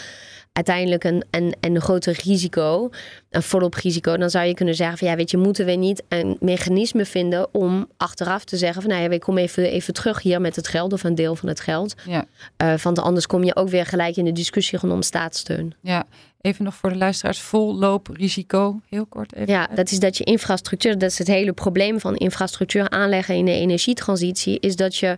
uiteindelijk een, een, een groter risico, een volop risico. Dan zou je kunnen zeggen van ja, weet je, moeten we niet een mechanisme vinden om achteraf te zeggen van nou ja, we kom even, even terug hier met het geld of een deel van het geld. Ja. Uh, want anders kom je ook weer gelijk in de discussie rondom staatssteun. Ja, Even nog voor de luisteraars, vollooprisico, heel kort even. Ja, dat is dat je infrastructuur, dat is het hele probleem van infrastructuur aanleggen in de energietransitie, is dat je,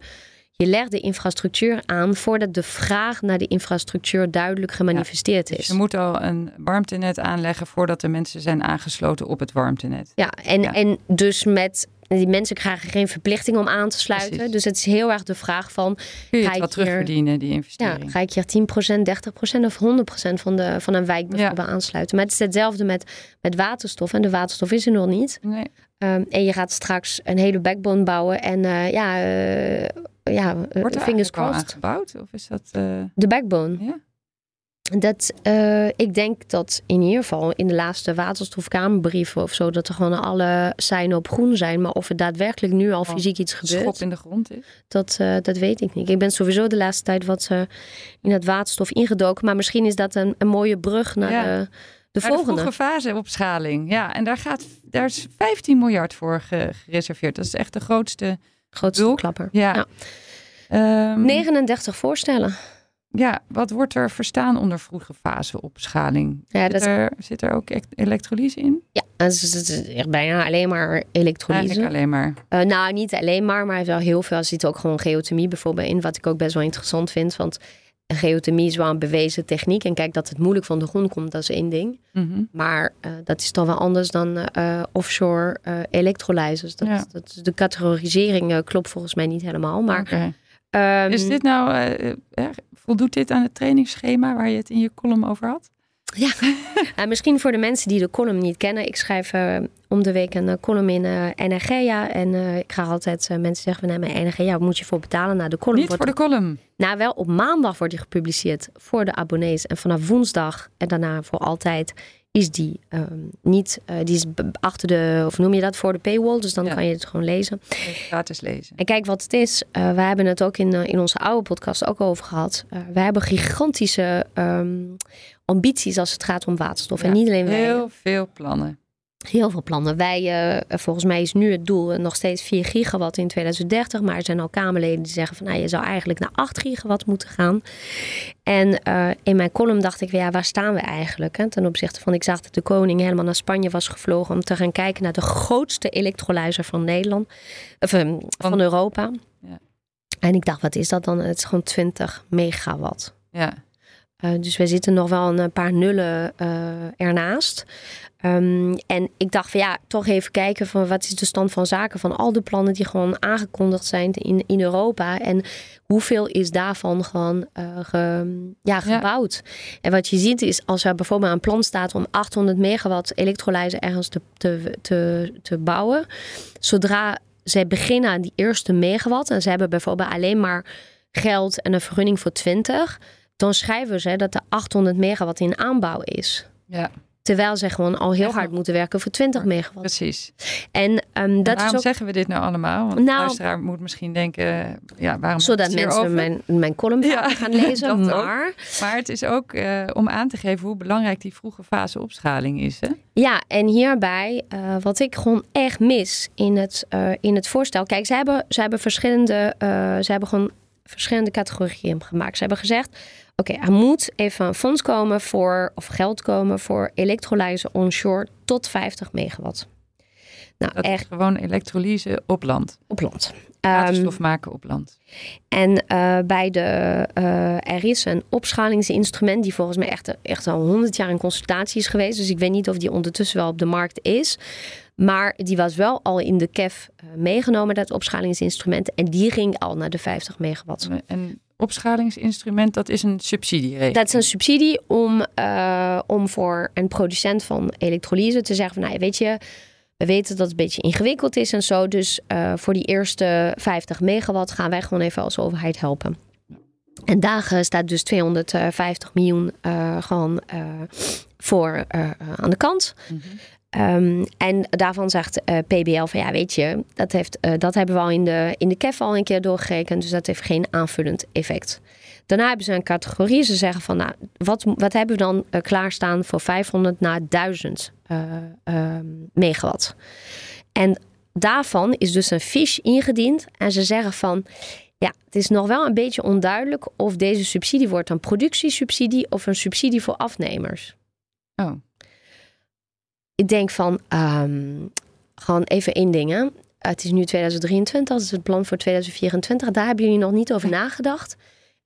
je legt de infrastructuur aan voordat de vraag naar de infrastructuur duidelijk gemanifesteerd ja, is. Dus je moet al een warmtenet aanleggen voordat de mensen zijn aangesloten op het warmtenet. Ja, en, ja. en dus met die mensen krijgen geen verplichting om aan te sluiten. Precies. Dus het is heel erg de vraag van... Kun je het wat terugverdienen, die investering? Ja, ga ik hier 10%, 30% of 100% van, de, van een wijk bijvoorbeeld ja. aansluiten? Maar het is hetzelfde met, met waterstof. En de waterstof is er nog niet. Nee. Um, en je gaat straks een hele backbone bouwen. En uh, ja, uh, ja Wordt er fingers crossed. aangebouwd? Of is dat... Uh... De backbone? Ja. Dat, uh, ik denk dat in ieder geval in de laatste waterstofkamerbrieven of zo, dat er gewoon alle seinen op groen zijn. Maar of er daadwerkelijk nu al oh, fysiek iets gebeurt. Schop in de grond is. Dat, uh, dat weet ik niet. Ik ben sowieso de laatste tijd wat uh, in het waterstof ingedoken. Maar misschien is dat een, een mooie brug naar de, de volgende. De fase opschaling. Ja, en daar, gaat, daar is 15 miljard voor gereserveerd. Dat is echt de grootste. Grootste klapper. Ja. ja. Um, 39 voorstellen ja, wat wordt er verstaan onder vroege fase opschaling? Ja, zit, dat... er, zit er ook elektrolyse in? Ja, het is echt bijna alleen maar elektrolyse. Eigenlijk alleen maar. Uh, nou, niet alleen maar, maar wel heel veel. Er zit ook gewoon geothermie bijvoorbeeld in, wat ik ook best wel interessant vind. Want geothermie is wel een bewezen techniek. En kijk, dat het moeilijk van de grond komt, dat is één ding. Mhm. Maar uh, dat is toch wel anders dan uh, offshore elektrolyzers. Dat, ja. dat, de categorisering klopt volgens mij niet helemaal. Maar okay. Um, is dit nou Voldoet dit aan het trainingsschema waar je het in je column over had? Ja, uh, misschien voor de mensen die de column niet kennen. Ik schrijf uh, om de week een column in uh, Energia. En ik ga altijd mensen zeggen van mijn Energia, wat moet je voor betalen? naar de column Niet voor de column? Nou, wel op maandag wordt die gepubliceerd voor de abonnees. En vanaf woensdag en daarna voor altijd is die um, niet, uh, die is achter de, of noem je dat, voor de paywall. Dus dan kan je het gewoon lezen. Gratis lezen. En kijk wat het is. Uh, we hebben het ook in, uh, in onze oude podcast ook over gehad. we hebben gigantische um, ambities als het gaat om waterstof. Ja, en niet alleen wij. Heel veel plannen. Heel veel plannen. Wij, uh, volgens mij is nu het doel nog steeds 4 gigawatt in 2030. Maar er zijn al Kamerleden die zeggen van nou, je zou eigenlijk naar 8 gigawatt moeten gaan. En uh, in mijn column dacht ik, ja, waar staan we eigenlijk? Hè? Ten opzichte van, ik zag dat de koning helemaal naar Spanje was gevlogen om te gaan kijken naar de grootste elektrolyzer van Nederland, of, um, van, van, Europa. Ja. En ik dacht, wat is dat dan? Het is gewoon 20 megawatt. Ja. Uh, dus wij zitten nog wel een paar nullen ernaast. Um, en ik dacht van ja, toch even kijken van wat is de stand van zaken van al de plannen die gewoon aangekondigd zijn in, in Europa. En hoeveel is daarvan gewoon uh, ge, ja, gebouwd. En wat je ziet is als er bijvoorbeeld een plan staat om 800 megawatt elektrolyse ergens te, te, te, te bouwen. Zodra zij beginnen aan die eerste megawatt en ze hebben bijvoorbeeld alleen maar geld en een vergunning voor 20. Dan schrijven ze dat er 800 megawatt in aanbouw is. Ja. Terwijl ze gewoon al heel hard moeten werken voor 20 megawatt. Precies. En, um, dat waarom is ook... zeggen we dit nou allemaal? Want nou, de luisteraar moet misschien denken, ja, waarom Zodat mensen mijn, mijn column ja, gaan lezen. maar... maar het is ook uh, om aan te geven hoe belangrijk die vroege fase opschaling is. Hè? Ja, en hierbij, uh, wat ik gewoon echt mis in het, uh, in het voorstel. Kijk, ze hebben, ze hebben verschillende, ze hebben gewoon verschillende categorieën gemaakt. Ze hebben gezegd, oké, er moet even een fonds komen voor, of geld komen voor elektrolyse onshore tot 50 megawatt. Nou, dat echt gewoon elektrolyse op land. Op land. Waterstof um, maken op land. En uh, bij de, uh, er is een opschalingsinstrument die volgens mij echt, echt al 100 jaar in consultatie is geweest. Dus ik weet niet of die ondertussen wel op de markt is. Maar die was wel al in de KEF uh, meegenomen, dat opschalingsinstrument. En die ging al naar de 50 megawatt. En opschalingsinstrument, dat is een subsidie. Dat is een subsidie om, uh, om voor een producent van elektrolyse te zeggen van, nou weet je, we weten dat het een beetje ingewikkeld is en zo. Dus uh, voor die eerste 50 megawatt gaan wij gewoon even als overheid helpen. En daar staat dus 250 miljoen uh, gewoon voor aan de kant. Mm -hmm. Um, en daarvan zegt uh, PBL van ja, weet je, dat, heeft, uh, dat hebben we al in de, in de KEF al een keer doorgerekend. Dus dat heeft geen aanvullend effect. Daarna hebben ze een categorie. Ze zeggen van nou, wat, wat hebben we dan uh, klaarstaan voor 500 naar 1000 megawatt. En daarvan is dus een fiche ingediend. En ze zeggen van ja, het is nog wel een beetje onduidelijk of deze subsidie wordt een productiesubsidie of een subsidie voor afnemers. Oh ik denk van, um, gewoon even één ding. Het is nu 2023, dat is het plan voor 2024. Daar hebben jullie nog niet over nagedacht.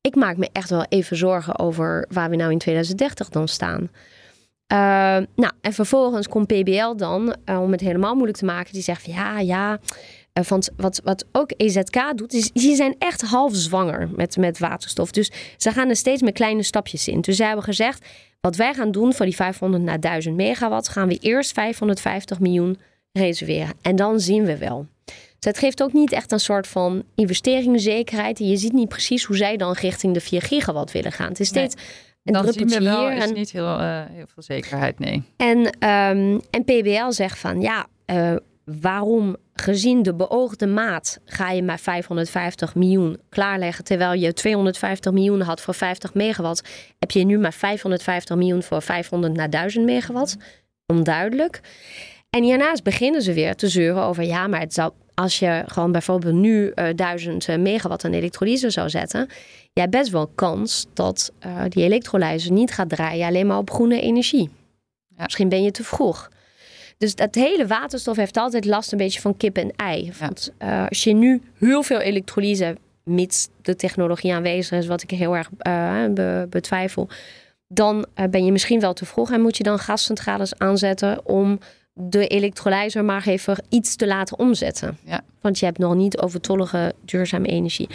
Ik maak me echt wel even zorgen over waar we nou in 2030 dan staan. Uh, nou, en vervolgens komt PBL dan, uh, om het helemaal moeilijk te maken, die zegt van ja, ja. Uh, want wat, wat ook EZK doet, is die zijn echt half zwanger met, met waterstof. Dus ze gaan er steeds met kleine stapjes in. Dus zij hebben gezegd, wat wij gaan doen voor die 500 naar 1000 megawatt, gaan we eerst 550 miljoen reserveren. En dan zien we wel. Dus het geeft ook niet echt een soort van investeringszekerheid. En je ziet niet precies hoe zij dan richting de 4 gigawatt willen gaan. Het is steeds een Dan zien druppeltje we wel, hier. is en- niet heel, eh, heel veel zekerheid, nee. En, ehm, en PBL zegt van ja, eh, waarom gezien de beoogde maat ga je maar 550 miljoen klaarleggen terwijl je 250 miljoen had voor 50 megawatt, heb je nu maar 550 miljoen voor 500 naar 1000 megawatt? Onduidelijk. En hiernaast beginnen ze weer te zeuren over ja, maar het zou, als je gewoon bijvoorbeeld nu eh 1000 megawatt aan elektrolyse zou zetten, je hebt best wel kans dat eh, die elektrolyse niet gaat draaien alleen maar op groene energie. Ja. Misschien ben je te vroeg. Dus dat hele waterstof heeft altijd last een beetje van kip en ei. Want eh, als je nu heel veel elektrolyse mits de technologie aanwezig is, wat ik heel erg eh, be- betwijfel, dan eh, ben je misschien wel te vroeg en moet je dan gascentrales aanzetten om de elektrolyzer maar even iets te laten omzetten. Ja. Want je hebt nog niet overtollige duurzame energie.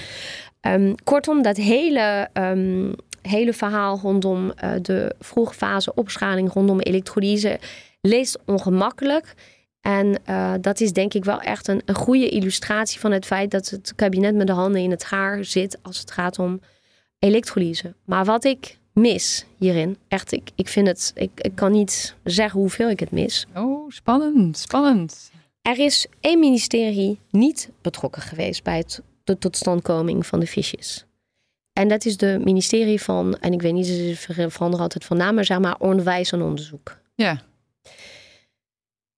Ehm, kortom, dat hele, ehm, hele verhaal rondom de vroege fase opschaling rondom elektrolyse leest ongemakkelijk. En eh, dat is denk ik wel echt een, een goede illustratie van het feit dat het kabinet met de handen in het haar zit als het gaat om elektrolyse. Maar wat ik mis hierin, echt, ik, ik vind het, ik, ik kan niet zeggen hoeveel ik het mis. Oh, spannend, spannend. Er is één ministerie niet betrokken geweest bij het, de totstandkoming van de fiches. En dat is de ministerie van, en ik weet niet, ze veranderen altijd van naam, maar zeg maar onderwijs en onderzoek. Ja,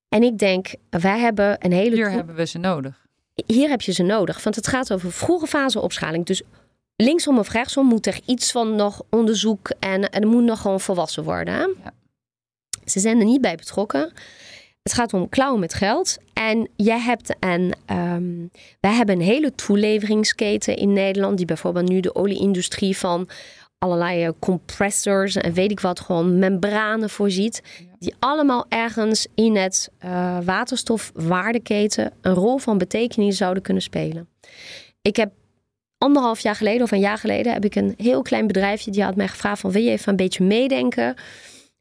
En ik denk, wij hebben een hele. hier hebben we ze nodig. hier heb je ze nodig, want het gaat over vroege fase opschaling. Dus linksom of rechtsom moet er iets van nog onderzoek en, en er moet nog gewoon volwassen worden. Ja. Ze zijn er niet bij betrokken. Het gaat om klauwen met geld. En jij hebt een, ehm, wij hebben een hele toeleveringsketen in Nederland, die bijvoorbeeld nu de olieindustrie van allerlei eh, compressors en weet ik wat, gewoon membranen voorziet. Die allemaal ergens in het eh, waterstofwaardeketen een rol van betekenis zouden kunnen spelen. Ik heb anderhalf jaar geleden of een jaar geleden heb ik een heel klein bedrijfje die had mij gevraagd van wil je even een beetje meedenken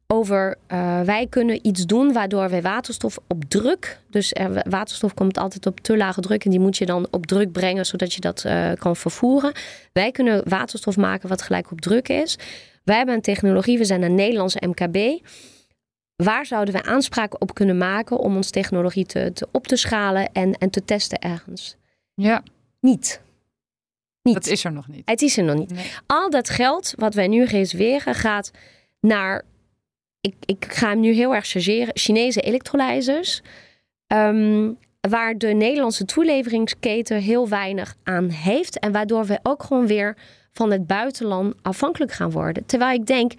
over eh, wij kunnen iets doen waardoor wij waterstof op druk, dus er, waterstof komt altijd op te lage druk en die moet je dan op druk brengen zodat je dat eh, kan vervoeren. Wij kunnen waterstof maken wat gelijk op druk is. Wij hebben een technologie, we zijn een Nederlandse MKB. Waar zouden we aanspraak op kunnen maken om onze technologie te, te op te schalen en, en te testen ergens? Ja, Niet. Niet. dat is er nog niet. Het is er nog niet. Nee. Al dat geld wat wij nu reserveren gaat naar. Ik, ik ga hem nu heel erg chargeren. Chinese elektrolyzers. ehm, waar de Nederlandse toeleveringsketen heel weinig aan heeft. En waardoor we ook gewoon weer van het buitenland afhankelijk gaan worden. Terwijl ik denk,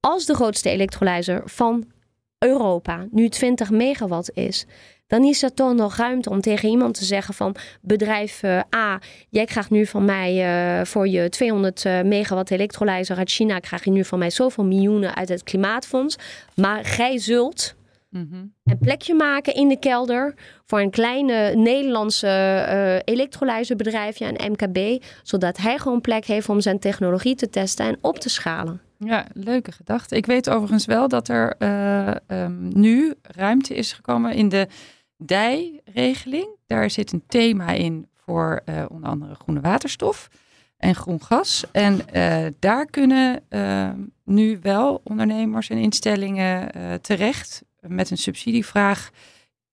als de grootste elektrolyzer van Europa nu 20 megawatt is, dan is er toch nog ruimte om tegen iemand te zeggen van bedrijf eh, A, jij krijgt nu van mij eh, voor je 200 eh, megawatt elektrolyzer uit China, krijg je nu van mij zoveel miljoenen uit het klimaatfonds. Maar gij zult Mhm. een plekje maken in de kelder voor een kleine Nederlandse eh elektrolyzerbedrijfje, een MKB, zodat hij gewoon plek heeft om zijn technologie te testen en op te schalen. Ja, leuke gedachte. Ik weet overigens wel dat er eh, ehm, nu ruimte is gekomen in de DI-regeling. Daar zit een thema in voor eh, onder andere groene waterstof en groen gas. En eh, daar kunnen eh, nu wel ondernemers en instellingen terecht met een subsidievraag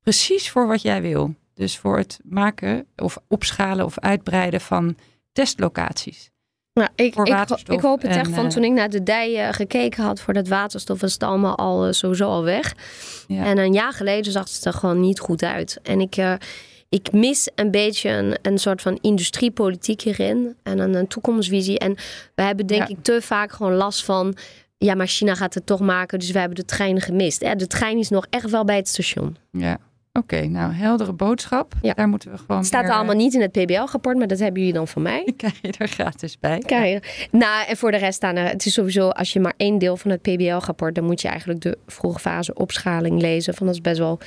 precies voor wat jij wil. Dus voor het maken of opschalen of uitbreiden van testlocaties. Nou, ik, ik, ik hoop het en, echt van eh, toen ik naar de dij eh, gekeken had voor dat waterstof, was het allemaal al eh, sowieso al weg. Ja. En een jaar geleden zag het er gewoon niet goed uit. En ik, eh, ik mis een beetje een, een soort van industriepolitiek hierin en een, een toekomstvisie. En we hebben denk Ja. ik te vaak gewoon last van, ja, maar China gaat het toch maken, dus we hebben de trein gemist. Ja, de trein is nog echt wel bij het station. Ja, oké. nou, heldere boodschap. Ja. Daar moeten we gewoon Het staat meer- allemaal niet in het PBL-rapport, maar dat hebben jullie dan van mij. krijg je er gratis bij. Kijk, nou, en voor de rest staan er, het is sowieso, als je maar één deel van het PBL-rapport, dan moet je eigenlijk de vroege fase opschaling lezen. Van dat is best wel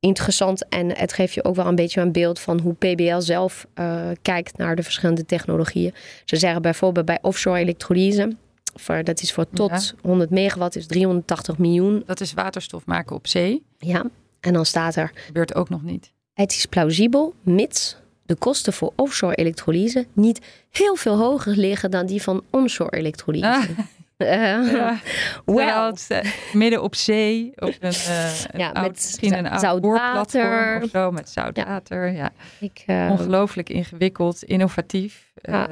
interessant en het geeft je ook wel een beetje een beeld van hoe PBL zelf eh, kijkt naar de verschillende technologieën. Ze zeggen bijvoorbeeld bij offshore elektrolyse, voor, dat is voor tot 100 megawatt, is 380 miljoen. Dat is waterstof maken op zee. Ja, en dan staat er, Gebeurt ook nog niet. het is plausibel, mits de kosten voor offshore elektrolyse niet heel veel hoger liggen dan die van onshore elektrolyse. Ah. Uh, ja. well. midden op zee, op een, uh, ja, oud, met misschien een zout water of zo, met zout water. Ja. Ik, Ongelooflijk ingewikkeld, innovatief. Ja.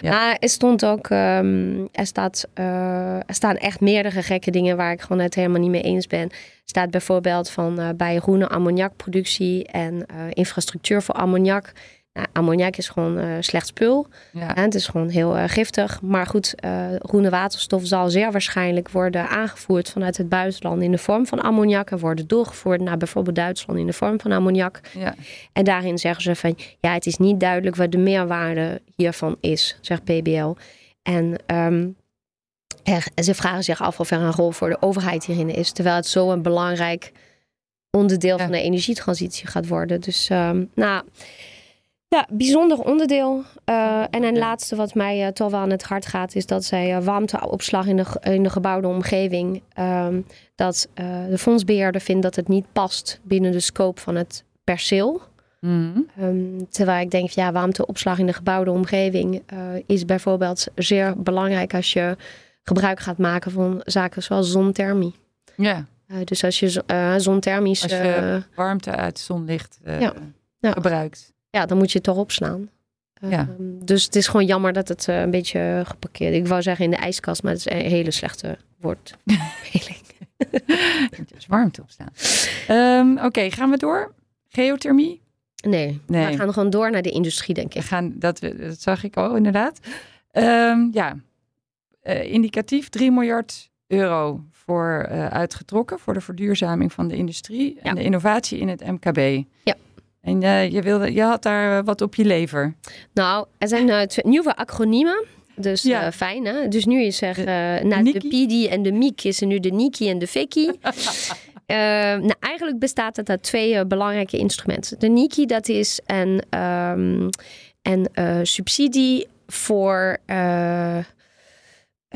ja. Nou, er stond ook, um, er, staat, er staan echt meerdere gekke dingen waar ik gewoon het helemaal niet mee eens ben. Staat bijvoorbeeld van bij groene ammoniakproductie en infrastructuur voor ammoniak nou, ammoniak is gewoon uh, slecht spul. Ja. het is gewoon heel uh, giftig. Maar goed, uh, groene waterstof zal zeer waarschijnlijk worden aangevoerd vanuit het buitenland in de vorm van ammoniak. En worden doorgevoerd naar bijvoorbeeld Duitsland in de vorm van ammoniak. Ja. En daarin zeggen ze van ja, het is niet duidelijk wat de meerwaarde hiervan is, zegt PBL. En um, ze vragen zich af of er een rol voor de overheid hierin is. Terwijl het zo een belangrijk onderdeel van de energietransitie gaat worden. Dus um, nou. Ja, bijzonder onderdeel. Uh, en een laatste wat mij uh, toch wel aan het hart gaat, is dat zij uh, warmteopslag in de, in de gebouwde omgeving. Um, dat de fondsbeheerder vindt dat het niet past binnen de scope van het perceel. Mm. Um, terwijl ik denk, ja, warmteopslag in de gebouwde omgeving is bijvoorbeeld zeer belangrijk als je gebruik gaat maken van zaken zoals zonthermie. Ja. dus als je zonthermisch. Als je warmte uit zonlicht ja. gebruikt ja, dan moet je het toch opslaan. Ja. Ehm, dus het is gewoon jammer dat het uh, een beetje geparkeerd Ik wou zeggen in de ijskast, maar het is een hele slechte woordspeling. is warmte opstaan. Um, Oké, gaan we door? Geothermie? Nee, nee, we gaan gewoon door naar de industrie, denk ik. We gaan, dat, dat zag ik al, inderdaad. Um, ja, uh, indicatief 3 miljard euro voor uh, uitgetrokken voor de verduurzaming van de industrie en de innovatie in het MKB. Ja. En uh, je, wilde, je had daar eh, wat op je lever. Nou, er zijn uh, nieuwe acroniemen. Dus ja. fijn, hè? Dus nu is er na de PD en de MIek is er nu de Niki en de Fiki. nou, eigenlijk bestaat het uit twee belangrijke instrumenten. De Niki, dat is een, um, een subsidie voor...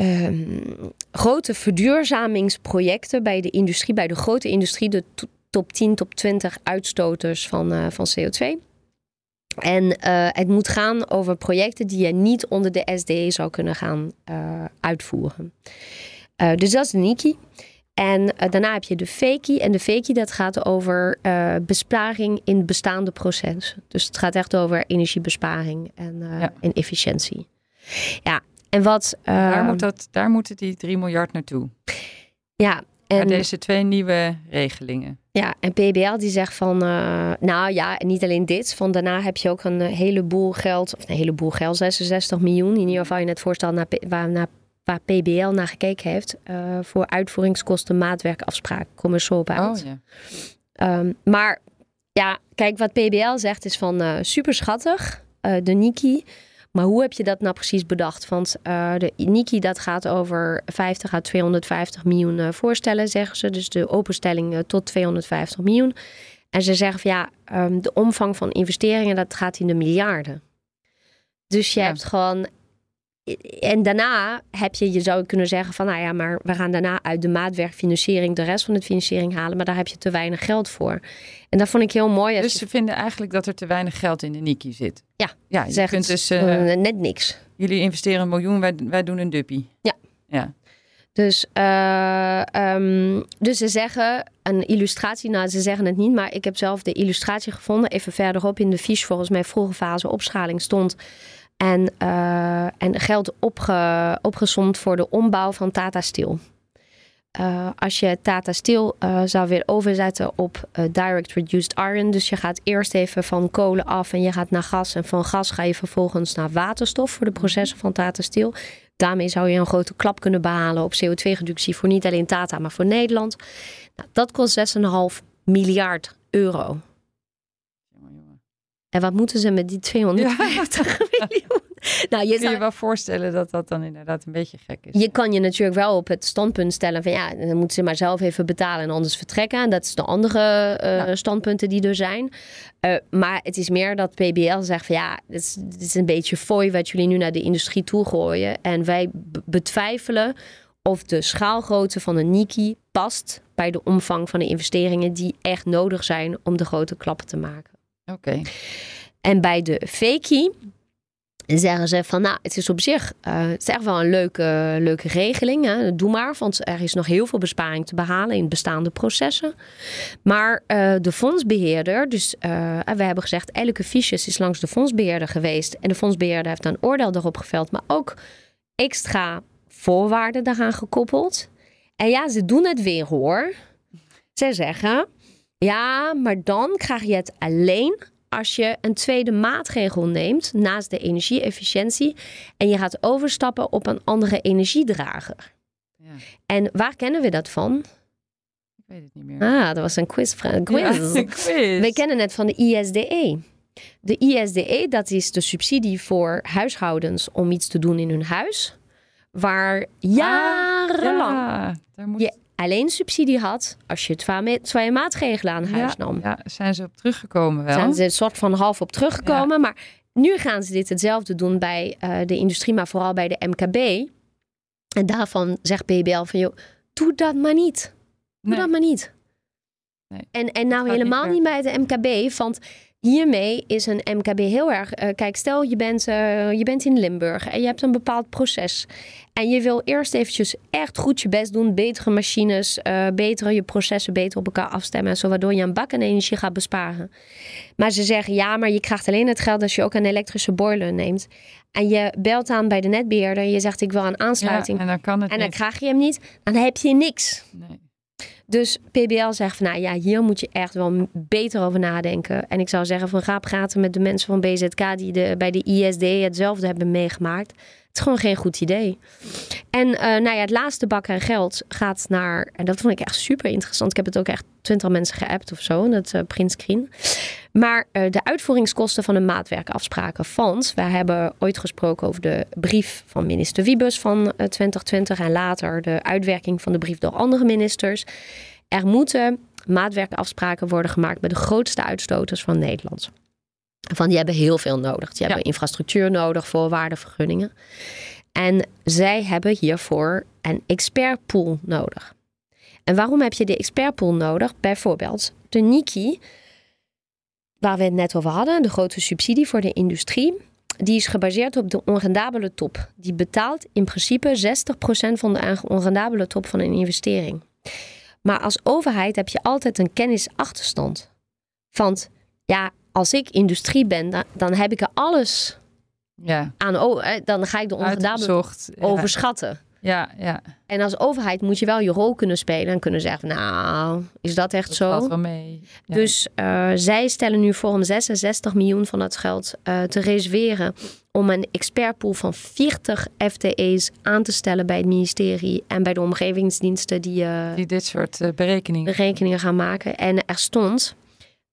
Um, grote verduurzamingsprojecten bij de industrie, bij de grote industrie, de top 10, top 20 uitstoters van, uh, van CO2. En uh, het moet gaan over projecten die je niet onder de SDE zou kunnen gaan uh, uitvoeren. dus dat is de NIKI. En daarna heb je de FEKI. En de FEKI dat gaat over besparing in bestaande processen. Dus het gaat echt over energiebesparing en, ja. en efficiëntie. Ja, en wat... daar, moet dat, daar moeten die 3 miljard naartoe. Ja, en deze twee nieuwe regelingen. Ja, en PBL die zegt van, uh, nou ja, niet alleen dit, van daarna heb je ook een eh, heleboel geld, of een heleboel geld, 66 miljoen, in ieder geval in het voorstel naar, waar, naar, waar PBL naar gekeken heeft, uh, voor uitvoeringskosten, maatwerkafspraak, kom er zo op uit. Oh, ja. Um, maar ja, kijk, wat PBL zegt is van uh, super schattig, de Niki. Maar hoe heb je dat nou precies bedacht? Want uh, de Niki dat gaat over 50 à 250 miljoen uh, voorstellen, zeggen ze. Dus de openstelling uh, tot 250 miljoen. En ze zeggen van ja, um, de omvang van investeringen dat gaat in de miljarden. Dus je hebt gewoon en daarna heb je, je zou kunnen zeggen van, nou ja, maar we gaan daarna uit de maatwerkfinanciering de rest van de financiering halen, maar daar heb je te weinig geld voor. En dat vond ik heel mooi. Dus ze vinden eigenlijk dat er te weinig geld in de Niki zit. Ja, ja je kunt dus uh, net niks. Jullie investeren een miljoen, wij, wij doen een duppie. Ja. ja. Dus, uh, um, dus ze zeggen een illustratie, nou ze zeggen het niet, maar ik heb zelf de illustratie gevonden. Even verderop in de fiche, volgens mij vroege fase opschaling stond en, uh, en geld opge, voor de ombouw van Tata Steel. Uh, als je Tata Steel uh, zou weer overzetten op direct reduced iron. Dus je gaat eerst even van kolen af en je gaat naar gas. En van gas ga je vervolgens naar waterstof voor de processen van Tata Steel. Daarmee zou je een grote klap kunnen behalen op CO2-reductie voor niet alleen Tata, maar voor Nederland. Nou, dat kost 6,5 miljard euro. En wat moeten ze met die 250 miljoen? Nou, je Kun je wel voorstellen dat dat dan inderdaad een beetje gek is? Je kan je natuurlijk wel op het standpunt stellen van ja, dan moeten ze maar zelf even betalen en anders vertrekken. En dat is de andere uh, standpunten die er zijn. Uh, maar het is meer dat PBL zegt van ja, dit is, dit is een beetje fooi wat jullie nu naar de industrie toe gooien. En wij betwijfelen of de schaalgrootte van een Niki past bij de omvang van de investeringen die echt nodig zijn om de grote klappen te maken. Oké. En bij de fakie zeggen ze van, nou, het is op zich uh, het is echt wel een leuke, leuke regeling. Hè? Doe maar, want er is nog heel veel besparing te behalen in bestaande processen. Maar uh, de fondsbeheerder, dus uh, we hebben gezegd, elke fiches is langs de fondsbeheerder geweest. En de fondsbeheerder heeft een oordeel erop geveld, maar ook extra voorwaarden daaraan gekoppeld. En ja, ze doen het weer hoor. Ze zeggen, ja, maar dan krijg je het alleen als je een tweede maatregel neemt naast de energie-efficiëntie en je gaat overstappen op een andere energiedrager. Ja. En waar kennen we dat van? Ik weet het niet meer. Ah, dat was een quiz. quiz. quiz. We kennen het van de ISDE. De ISDE, dat is de subsidie voor huishoudens om iets te doen in hun huis. Waar jarenlang ah, ja, moet... je alleen subsidie had als je twee maatregelen aan huis nam. Ja, zijn ze op teruggekomen wel. Zijn ze een soort van half op teruggekomen. Maar nu gaan ze dit hetzelfde doen bij uh, de industrie, maar vooral bij de MKB. En daarvan zegt BBL van, joh, doe dat maar niet. Doe dat maar niet. Nee, en, en nou helemaal niet, niet bij de MKB, want hiermee is een MKB heel erg. Uh, kijk, stel je bent, uh, je bent in Limburg en je hebt een bepaald proces. En je wil eerst eventjes echt goed je best doen. Betere machines, uh, betere je processen beter op elkaar afstemmen. Zo waardoor je een bak en energie gaat besparen. Maar ze zeggen ja, maar je krijgt alleen het geld als je ook een elektrische boiler neemt. En je belt aan bij de netbeheerder en je zegt ik wil een aansluiting. Ja, en dan kan het En dan krijg je hem niet. Dan heb je niks. Nee. Dus PBL zegt van nou ja, hier moet je echt wel beter over nadenken. En ik zou zeggen van ga praten met de mensen van BZK die de, bij de ISD hetzelfde hebben meegemaakt. Is gewoon geen goed idee. En uh, nou ja, het laatste bak en geld gaat naar, en dat vond ik echt super interessant. Ik heb het ook echt twintig mensen geappt of zo, dat uh, printscreen. Maar uh, de uitvoeringskosten van een maatwerkafspraken fonds. Wij hebben ooit gesproken over de brief van minister Wiebus van 2020 en later de uitwerking van de brief door andere ministers. Er moeten maatwerkafspraken worden gemaakt bij de grootste uitstoters van Nederland. Van die hebben heel veel nodig. Die hebben infrastructuur nodig, voorwaardenvergunningen. En zij hebben hiervoor een expertpool nodig. En waarom heb je de expertpool nodig? Bijvoorbeeld de Niki, waar we het net over hadden, de grote subsidie voor de industrie. Die is gebaseerd op de onrendabele top. Die betaalt in principe 60% van de onrendabele top van een investering. Maar als overheid heb je altijd een kennisachterstand. Want ja, als ik industrie ben, dan, dan heb ik er alles ja. aan. Oh, dan ga ik de onrendabele overschatten. Ja, ja. En als overheid moet je wel je rol kunnen spelen en kunnen zeggen: Nou, is dat echt dat zo? Valt wel mee. Dus uh, zij stellen nu voor om 66 miljoen van dat geld uh, te reserveren. Om een expertpool van 40 FTE's aan te stellen bij het ministerie en bij de omgevingsdiensten die, uh, die dit soort berekeningen. berekeningen gaan maken. En er stond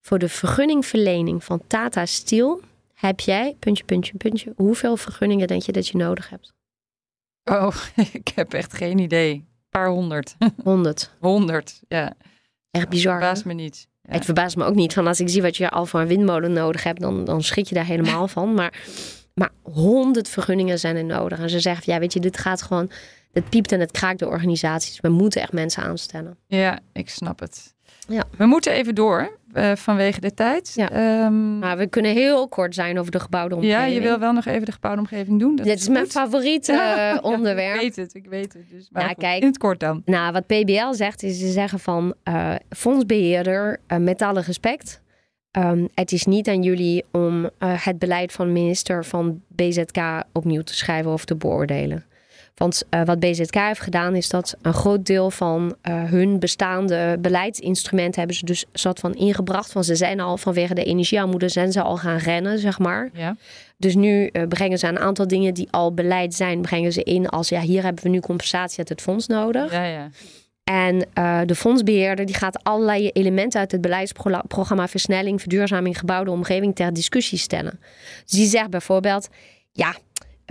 voor de vergunningverlening van Tata Steel heb jij, puntje, puntje, puntje, hoeveel vergunningen denk je dat je nodig hebt? Oh, ik heb echt geen idee. Een paar honderd. Honderd. Honderd, ja. Echt bizar. Het verbaast me niet. Het verbaast me ook niet. Van als ik zie wat je al voor een windmolen nodig hebt, dan, dan schrik je daar helemaal van. Maar, maar honderd vergunningen zijn er nodig. En ze zeggen, ja, weet je, dit gaat gewoon, het piept en het kraakt de organisaties. We moeten echt mensen aanstellen. Ja, ik snap het. Ja. We moeten even door uh, vanwege de tijd. Ja. Um, maar we kunnen heel kort zijn over de gebouwde omgeving. Ja, je wil wel nog even de gebouwde omgeving doen. Dat Dit is, mijn favoriete onderwerp. ik weet het, ik weet het. Dus maar nou, kijk, in het kort dan. Nou, wat PBL zegt, is ze zeggen van uh, fondsbeheerder, met alle respect. Um, het is niet aan jullie om het beleid van minister van BZK opnieuw te schrijven of te beoordelen. Want uh, wat BZK heeft gedaan is dat een groot deel van uh, hun bestaande beleidsinstrumenten hebben ze dus zat van ingebracht. Want ze zijn al vanwege de energiearmoede zijn ze al gaan rennen, zeg maar. Ja. Dus nu uh, brengen ze een aantal dingen die al beleid zijn, brengen ze in als ja, hier hebben we nu compensatie uit het fonds nodig. Ja, ja. En uh, de fondsbeheerder die gaat allerlei elementen uit het beleidsprogramma Versnelling, Verduurzaming, Gebouwde Omgeving ter discussie stellen. Dus die zegt bijvoorbeeld, ja,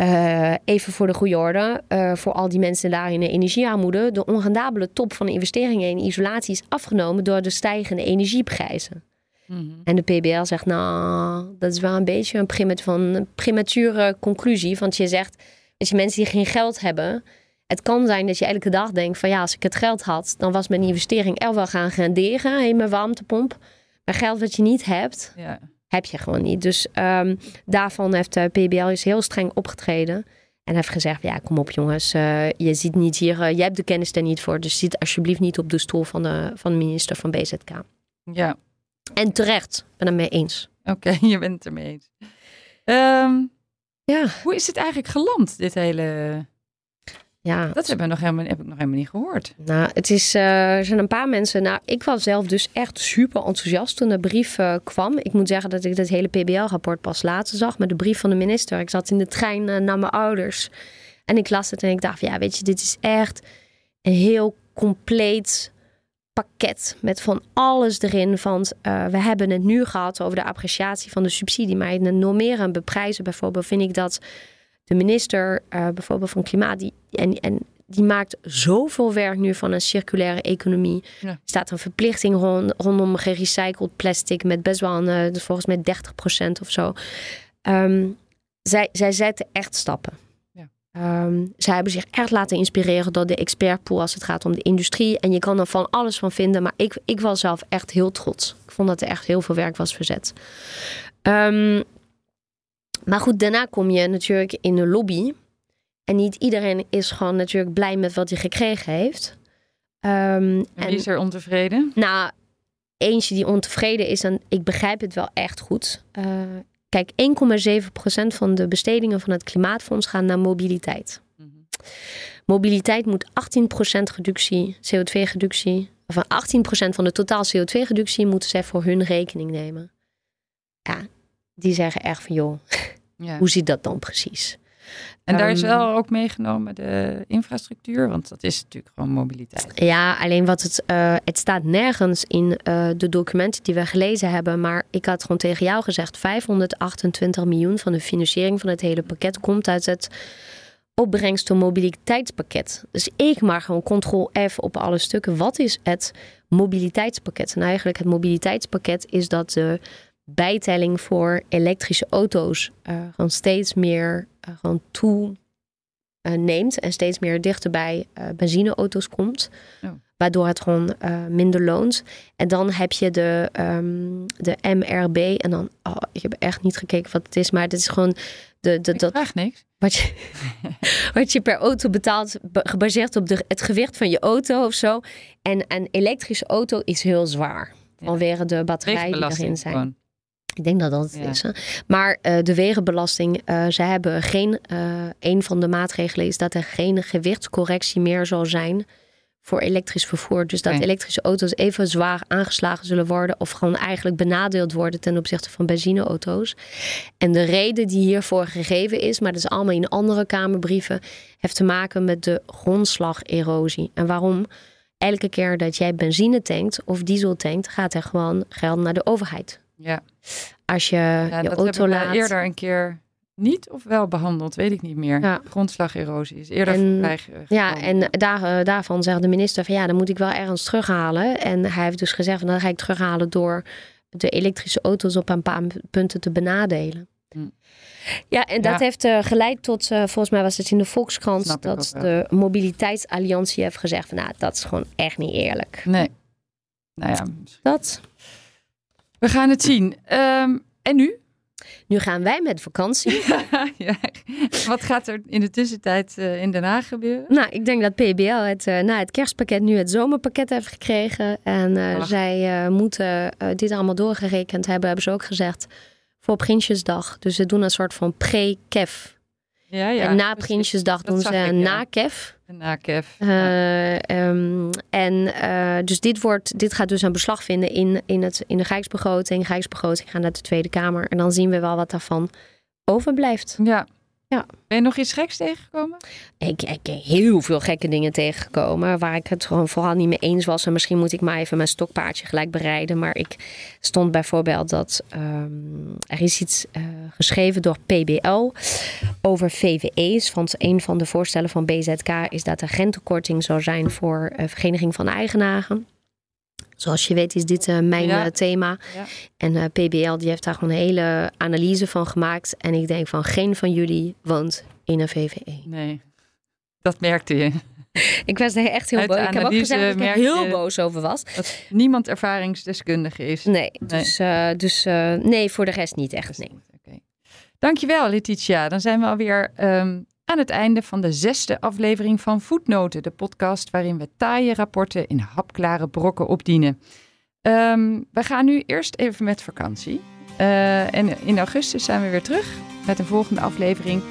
uh, even voor de goede orde, uh, voor al die mensen daar in de energiearmoede, de onrendabele top van de investeringen in isolatie is afgenomen door de stijgende energieprijzen. Mm -hmm. En de PBL zegt, nou, dat is wel een beetje een, primat van, een premature conclusie. Want je zegt, dat je mensen die geen geld hebben, het kan zijn dat je elke dag denkt van ja, als ik het geld had, dan was mijn investering er wel gaan renderen in mijn warmtepomp. Maar geld wat je niet hebt, ja heb je gewoon niet. Dus um, daarvan heeft de PBL is heel streng opgetreden. En heeft gezegd, ja, kom op jongens, uh, je ziet niet hier, uh, je hebt de kennis er niet voor. Dus zit alsjeblieft niet op de stoel van de, van de minister van BZK. Ja. En terecht, ben het mee eens. Oké, je bent het ermee eens. Um, ja. Hoe is het eigenlijk geland, dit hele ja, dat hebben we nog helemaal, heb ik nog helemaal niet gehoord. Nou, het is, uh, er zijn een paar mensen. Nou, ik was zelf dus echt super enthousiast toen de brief uh, kwam. Ik moet zeggen dat ik dat hele PBL-rapport pas later zag met de brief van de minister. Ik zat in de trein uh, naar mijn ouders en ik las het en ik dacht, ja, weet je, dit is echt een heel compleet pakket met van alles erin. Want we hebben het nu gehad over de appreciatie van de subsidie, maar in het normeren en beprijzen bijvoorbeeld vind ik dat de minister uh, bijvoorbeeld van Klimaat, die, en, en die maakt zoveel werk nu van een circulaire economie. Er staat een verplichting rond, rondom gerecycled plastic met best wel een, uh, volgens mij 30% of zo. Um, zij, zij zetten echt stappen. Ja. Um, zij hebben zich echt laten inspireren door de expertpool als het gaat om de industrie. En je kan er van alles van vinden, maar ik, ik was zelf echt heel trots. Ik vond dat er echt heel veel werk was verzet. Um, maar goed, daarna kom je natuurlijk in de lobby. En niet iedereen is gewoon natuurlijk blij met wat hij gekregen heeft. Um, en wie is er ontevreden? Nou, eentje die ontevreden is, en ik begrijp het wel echt goed. Uh, kijk, 1,7% van de bestedingen van het Klimaatfonds gaan naar mobiliteit. Mm -hmm. Mobiliteit moet 18% reductie, CO2-reductie, of 18% van de totaal CO2-reductie moeten zij voor hun rekening nemen. Ja, die zeggen echt van joh, ja. hoe zit dat dan precies? En daar is ehm, wel ook meegenomen de infrastructuur, want dat is natuurlijk gewoon mobiliteit. Ja, alleen wat het, uh, het staat nergens in uh, de documenten die we gelezen hebben. Maar ik had gewoon tegen jou gezegd: 528 miljoen van de financiering van het hele pakket komt uit het opbrengst mobiliteitspakket. Dus ik maar gewoon ctrl F op alle stukken. Wat is het mobiliteitspakket? En eigenlijk het mobiliteitspakket is dat de bijtelling voor elektrische auto's uh, gewoon steeds meer uh, gewoon toe uh, neemt en steeds meer dichterbij benzineauto's komt. Oh. Waardoor het gewoon minder loont. En dan heb je de, um, de MRB. En dan, oh, ik heb echt niet gekeken wat het is, maar het is gewoon de, de, dat, vraag niks. Wat je, wat je per auto betaalt, gebaseerd op de, het gewicht van je auto of zo. En een elektrische auto is heel zwaar. Vanwege de batterijen die erin zijn. Gewoon. Ik denk dat dat het is. Hè? Maar uh, de wegenbelasting, uh, ze hebben geen. Uh, een van de maatregelen is dat er geen gewichtscorrectie meer zal zijn voor elektrisch vervoer. Dus dat elektrische auto's even zwaar aangeslagen zullen worden. Of gewoon eigenlijk benadeeld worden ten opzichte van benzineauto's. En de reden die hiervoor gegeven is, maar dat is allemaal in andere Kamerbrieven, heeft te maken met de grondslagerosie. En waarom? Elke keer dat jij benzine tankt of diesel tankt, gaat er gewoon geld naar de overheid. Ja. Als je ja, je dat auto laat. eerder een keer niet of wel behandeld, weet ik niet meer. Ja. Grondslagerosie is eerder en, Ja, en daar, uh, daarvan zegt de minister van ja, dan moet ik wel ergens terughalen. En hij heeft dus gezegd van dan ga ik terughalen door de elektrische auto's op een paar punten te benadelen. Hm. Ja, en dat heeft uh, geleid tot, uh, volgens mij was het in de Volkskrant, dat de Mobiliteitsalliantie heeft gezegd van nou, dat is gewoon echt niet eerlijk. Nee. Nou ja. Dat. We gaan het zien. Ehm, en nu? Nu gaan wij met vakantie. ja, Wat gaat er in de tussentijd uh, in Den Haag gebeuren? Nou, ik denk dat PBL het, uh, na het kerstpakket nu het zomerpakket heeft gekregen. En uh, zij moeten dit allemaal doorgerekend hebben, hebben ze ook gezegd, voor Prinsjesdag. Dus ze doen een soort van pre-kef. Ja, ja, en na Prinsjesdag doen ze een na-kef. Nakef. Uh, um, en uh, dus dit, wordt, dit gaat dus een beslag vinden in, in, het, in de Rijksbegroting. Rijksbegroting gaat naar de Tweede Kamer. En dan zien we wel wat daarvan overblijft. Ja, ja. Ben je nog iets geks tegengekomen? Ik, ik heb heel veel gekke dingen tegengekomen. Waar ik het gewoon vooral niet mee eens was. En misschien moet ik maar even mijn stokpaardje gelijk bereiden. Maar ik stond bijvoorbeeld dat um, er is iets uh, geschreven door PBL over VVE's. Want een van de voorstellen van BZK is dat er rentekorting zou zijn voor uh, Vereniging van Eigenaren. Zoals je weet is dit uh, mijn ja. uh, thema. Ja. En uh, PBL die heeft daar gewoon een hele analyse van gemaakt. En ik denk van geen van jullie woont in een VVE. Nee, dat merkte je. ik was er echt heel boos. Ik heb ook gezegd dat ik er heel boos over was. Dat niemand ervaringsdeskundige is. Nee, dus, nee. dus uh, nee, voor de rest niet echt. Nee. Okay. Dankjewel, Letitia. Dan zijn we alweer um, aan het einde van de zesde aflevering van Voetnoten, de podcast waarin we taaie rapporten in hapklare brokken opdienen. Um, we gaan nu eerst even met vakantie. Uh, en in augustus zijn we weer terug met een volgende aflevering.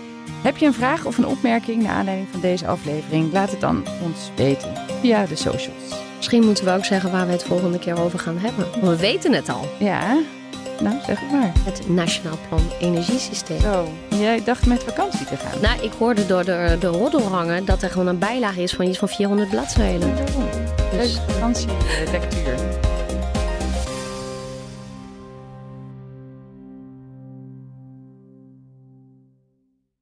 Heb je een vraag of een opmerking naar aanleiding van deze aflevering? Laat het dan ons weten via de socials. Misschien moeten we ook zeggen waar we het volgende keer over gaan hebben. we weten het al. Ja, nou zeg het maar. Het Nationaal Plan Energiesysteem. Oh, jij dacht met vakantie te gaan? Nou, ik hoorde door de, de roddelhangen dat er gewoon een bijlage is van iets van 400 bladzijden. Oh, dus vakantielectuur.